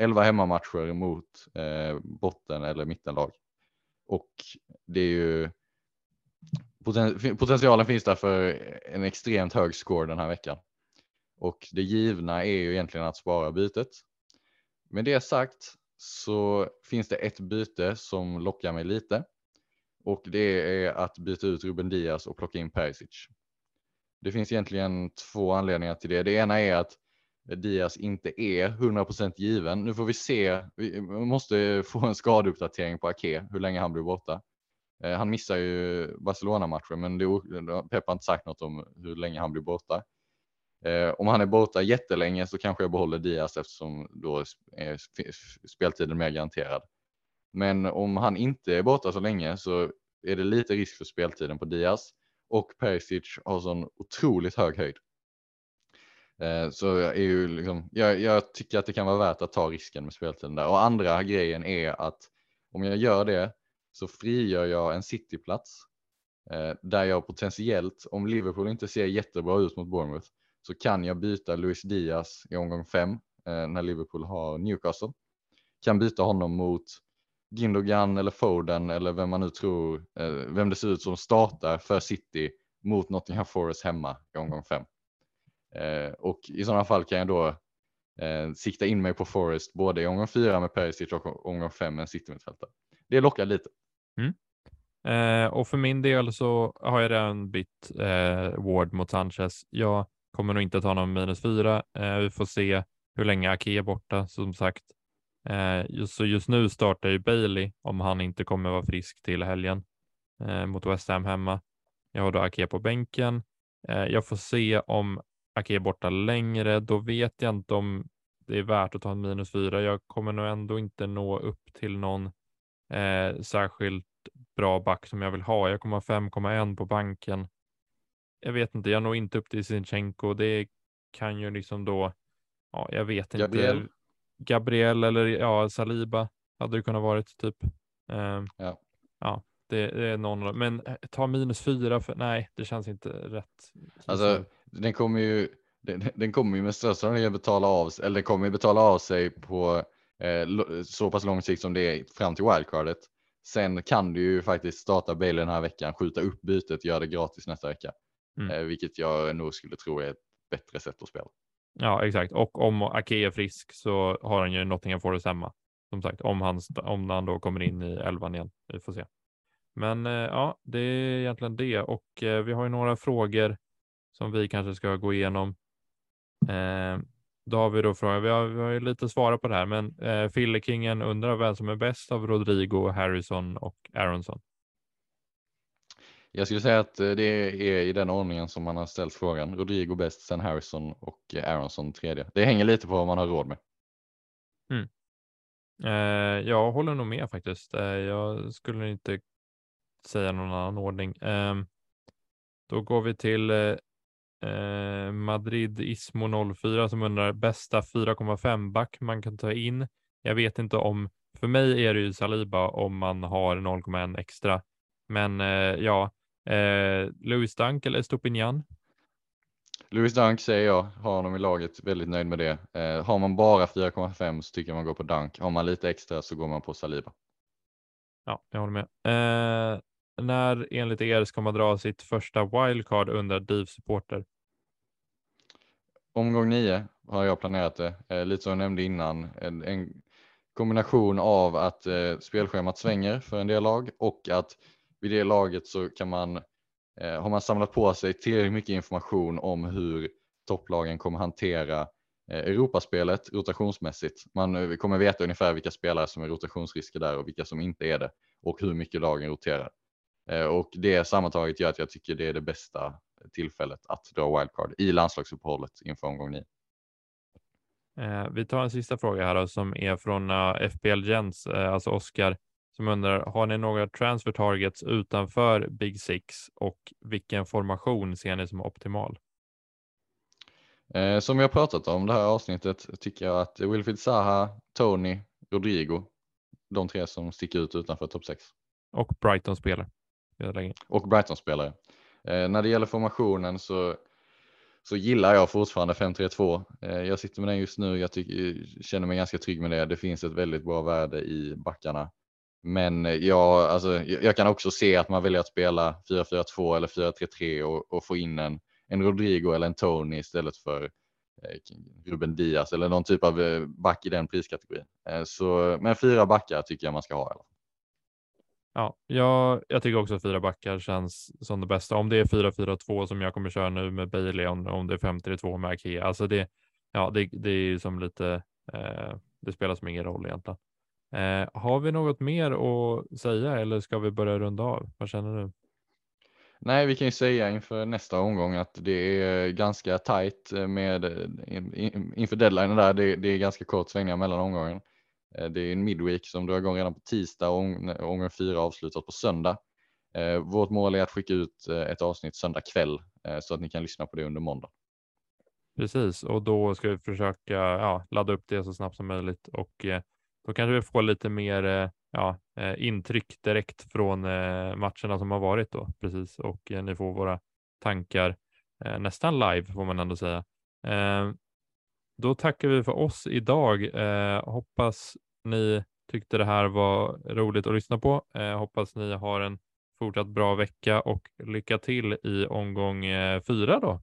11 hemmamatcher mot eh, botten eller mittenlag. Och det är ju poten potentialen finns där för en extremt hög score den här veckan. Och det givna är ju egentligen att spara bytet med det sagt så finns det ett byte som lockar mig lite och det är att byta ut Ruben Diaz och plocka in Perisic. Det finns egentligen två anledningar till det. Det ena är att Diaz inte är 100% given. Nu får vi se. Vi måste få en skadeuppdatering på Ake, hur länge han blir borta. Eh, han missar ju Barcelona-matchen, men det, Pep har inte sagt något om hur länge han blir borta. Eh, om han är borta jättelänge så kanske jag behåller Diaz eftersom då är speltiden mer garanterad. Men om han inte är borta så länge så är det lite risk för speltiden på Diaz och Perisic har sån otroligt hög höjd. Eh, så jag, är ju liksom, jag, jag, tycker att det kan vara värt att ta risken med speltiden där. Och andra grejen är att om jag gör det så frigör jag en cityplats eh, där jag potentiellt, om Liverpool inte ser jättebra ut mot Bournemouth, så kan jag byta Luis Diaz i omgång fem eh, när Liverpool har Newcastle. Kan byta honom mot Gindogan eller Foden eller vem man nu tror, eh, vem det ser ut som startar för City mot Nottingham Forest hemma i omgång fem. Eh, och i sådana fall kan jag då eh, sikta in mig på Forest både i omgång fyra med Perisic och omgång fem med en City-mittfältare. Det lockar lite. Mm. Eh, och för min del så har jag redan bytt eh, Ward mot Sanchez. Jag Kommer nog inte ta någon minus fyra. Eh, vi får se hur länge Ake är borta som sagt. Eh, just, så just nu startar ju Bailey om han inte kommer vara frisk till helgen eh, mot West Ham hemma. Jag har då Ake på bänken. Eh, jag får se om Ake är borta längre. Då vet jag inte om det är värt att ta en minus fyra. Jag kommer nog ändå inte nå upp till någon eh, särskilt bra back som jag vill ha. Jag kommer ha 5,1 på banken jag vet inte, jag når inte upp till Sinchenko. Det kan ju liksom då, ja, jag vet inte. Gabriel. Gabriel eller ja, Saliba hade det kunnat varit typ. Um, ja. ja, det, det, är någon, men eh, ta minus fyra för nej, det känns inte rätt. Alltså, den kommer ju, den, den kommer ju med största sannolikhet betala av sig, eller den kommer ju betala av sig på eh, så pass lång sikt som det är fram till wildcardet. Sen kan du ju faktiskt starta Bale den här veckan, skjuta upp bytet, göra det gratis nästa vecka. Mm. Eh, vilket jag nog skulle tro är ett bättre sätt att spela. Ja, exakt. Och om Ake är frisk så har han ju Nottingham Forest hemma. Som sagt, om han, om han då kommer in i elvan igen. Vi får se. Men eh, ja, det är egentligen det och eh, vi har ju några frågor som vi kanske ska gå igenom. Eh, då har vi då frågan, vi har, vi har ju lite svarat på det här, men eh, Fillekingen undrar vem som är bäst av Rodrigo, Harrison och Aronsson. Jag skulle säga att eh, det är i den ordningen som man har ställt frågan. Rodrigo bäst, sen Harrison och eh, Aronson tredje. Det hänger lite på vad man har råd med. Mm. Eh, jag håller nog med faktiskt. Eh, jag skulle inte säga någon annan ordning. Eh, då går vi till eh, eh Madrid Ismo 04 som undrar bästa 4,5 back man kan ta in. Jag vet inte om, för mig är det ju Saliba om man har 0,1 extra. Men eh, ja, eh, Louis Dunk eller Stupinian? Louis Dunk säger jag, har honom i laget, väldigt nöjd med det. Eh, har man bara 4,5 så tycker jag man går på Dunk. Har man lite extra så går man på Saliba. Ja, jag håller med. Eh, när enligt er ska man dra sitt första wildcard under DIV supporter? Omgång nio har jag planerat det. Eh, lite som jag nämnde innan. En, en kombination av att eh, spelschemat svänger för en del lag och att vid det laget så kan man, eh, har man samlat på sig tillräckligt mycket information om hur topplagen kommer hantera eh, Europaspelet rotationsmässigt. Man eh, kommer veta ungefär vilka spelare som är rotationsrisker där och vilka som inte är det och hur mycket lagen roterar. Eh, och det sammantaget gör att jag tycker det är det bästa tillfället att dra wildcard i landslagsuppehållet inför omgång 9. Eh, vi tar en sista fråga här då, som är från eh, FPL Jens, alltså Oskar, som undrar, har ni några transfer targets utanför Big Six och vilken formation ser ni som optimal? Eh, som har pratat om det här avsnittet tycker jag att Wilfried Zaha, Tony, Rodrigo, de tre som sticker ut utanför topp 6. Och Brighton spelar. Och Brighton spelare. Eh, när det gäller formationen så, så gillar jag fortfarande 5-3-2. Eh, jag sitter med den just nu. Jag tycker, känner mig ganska trygg med det. Det finns ett väldigt bra värde i backarna. Men eh, jag, alltså, jag kan också se att man väljer att spela 4-4-2 eller 4-3-3 och, och, få in en, en Rodrigo eller en Tony istället för eh, Ruben Diaz eller någon typ av eh, back i den priskategorin. Så, men fyra backar tycker jag man ska ha. Eller? Ja, jag, jag tycker också att fyra backar känns som det bästa. Om det är 4-4-2 som jag kommer köra nu med Bailey, om, om det är 5-3-2 med Akea. Alltså det, ja, det, det är ju som lite, eh, det spelar som ingen roll egentligen. Eh, har vi något mer att säga eller ska vi börja runda av? Vad känner du? Nej, vi kan ju säga inför nästa omgång att det är ganska tajt med inför deadline där. Det, det är ganska kort svängningar mellan omgången. Eh, det är en midweek som drar igång redan på tisdag och omgång fyra avslutas på söndag. Eh, vårt mål är att skicka ut eh, ett avsnitt söndag kväll så att ni kan lyssna på det under måndag. Precis, och då ska vi försöka ja, ladda upp det så snabbt som möjligt och då kanske vi får lite mer eh, ja, eh, intryck direkt från eh, matcherna som har varit då. Precis, och ni får våra tankar nästan live får man ändå säga. Då tackar vi för oss idag. Hoppas ni tyckte det här var roligt att lyssna på. Hoppas ni har en fortsatt bra vecka och lycka till i omgång fyra då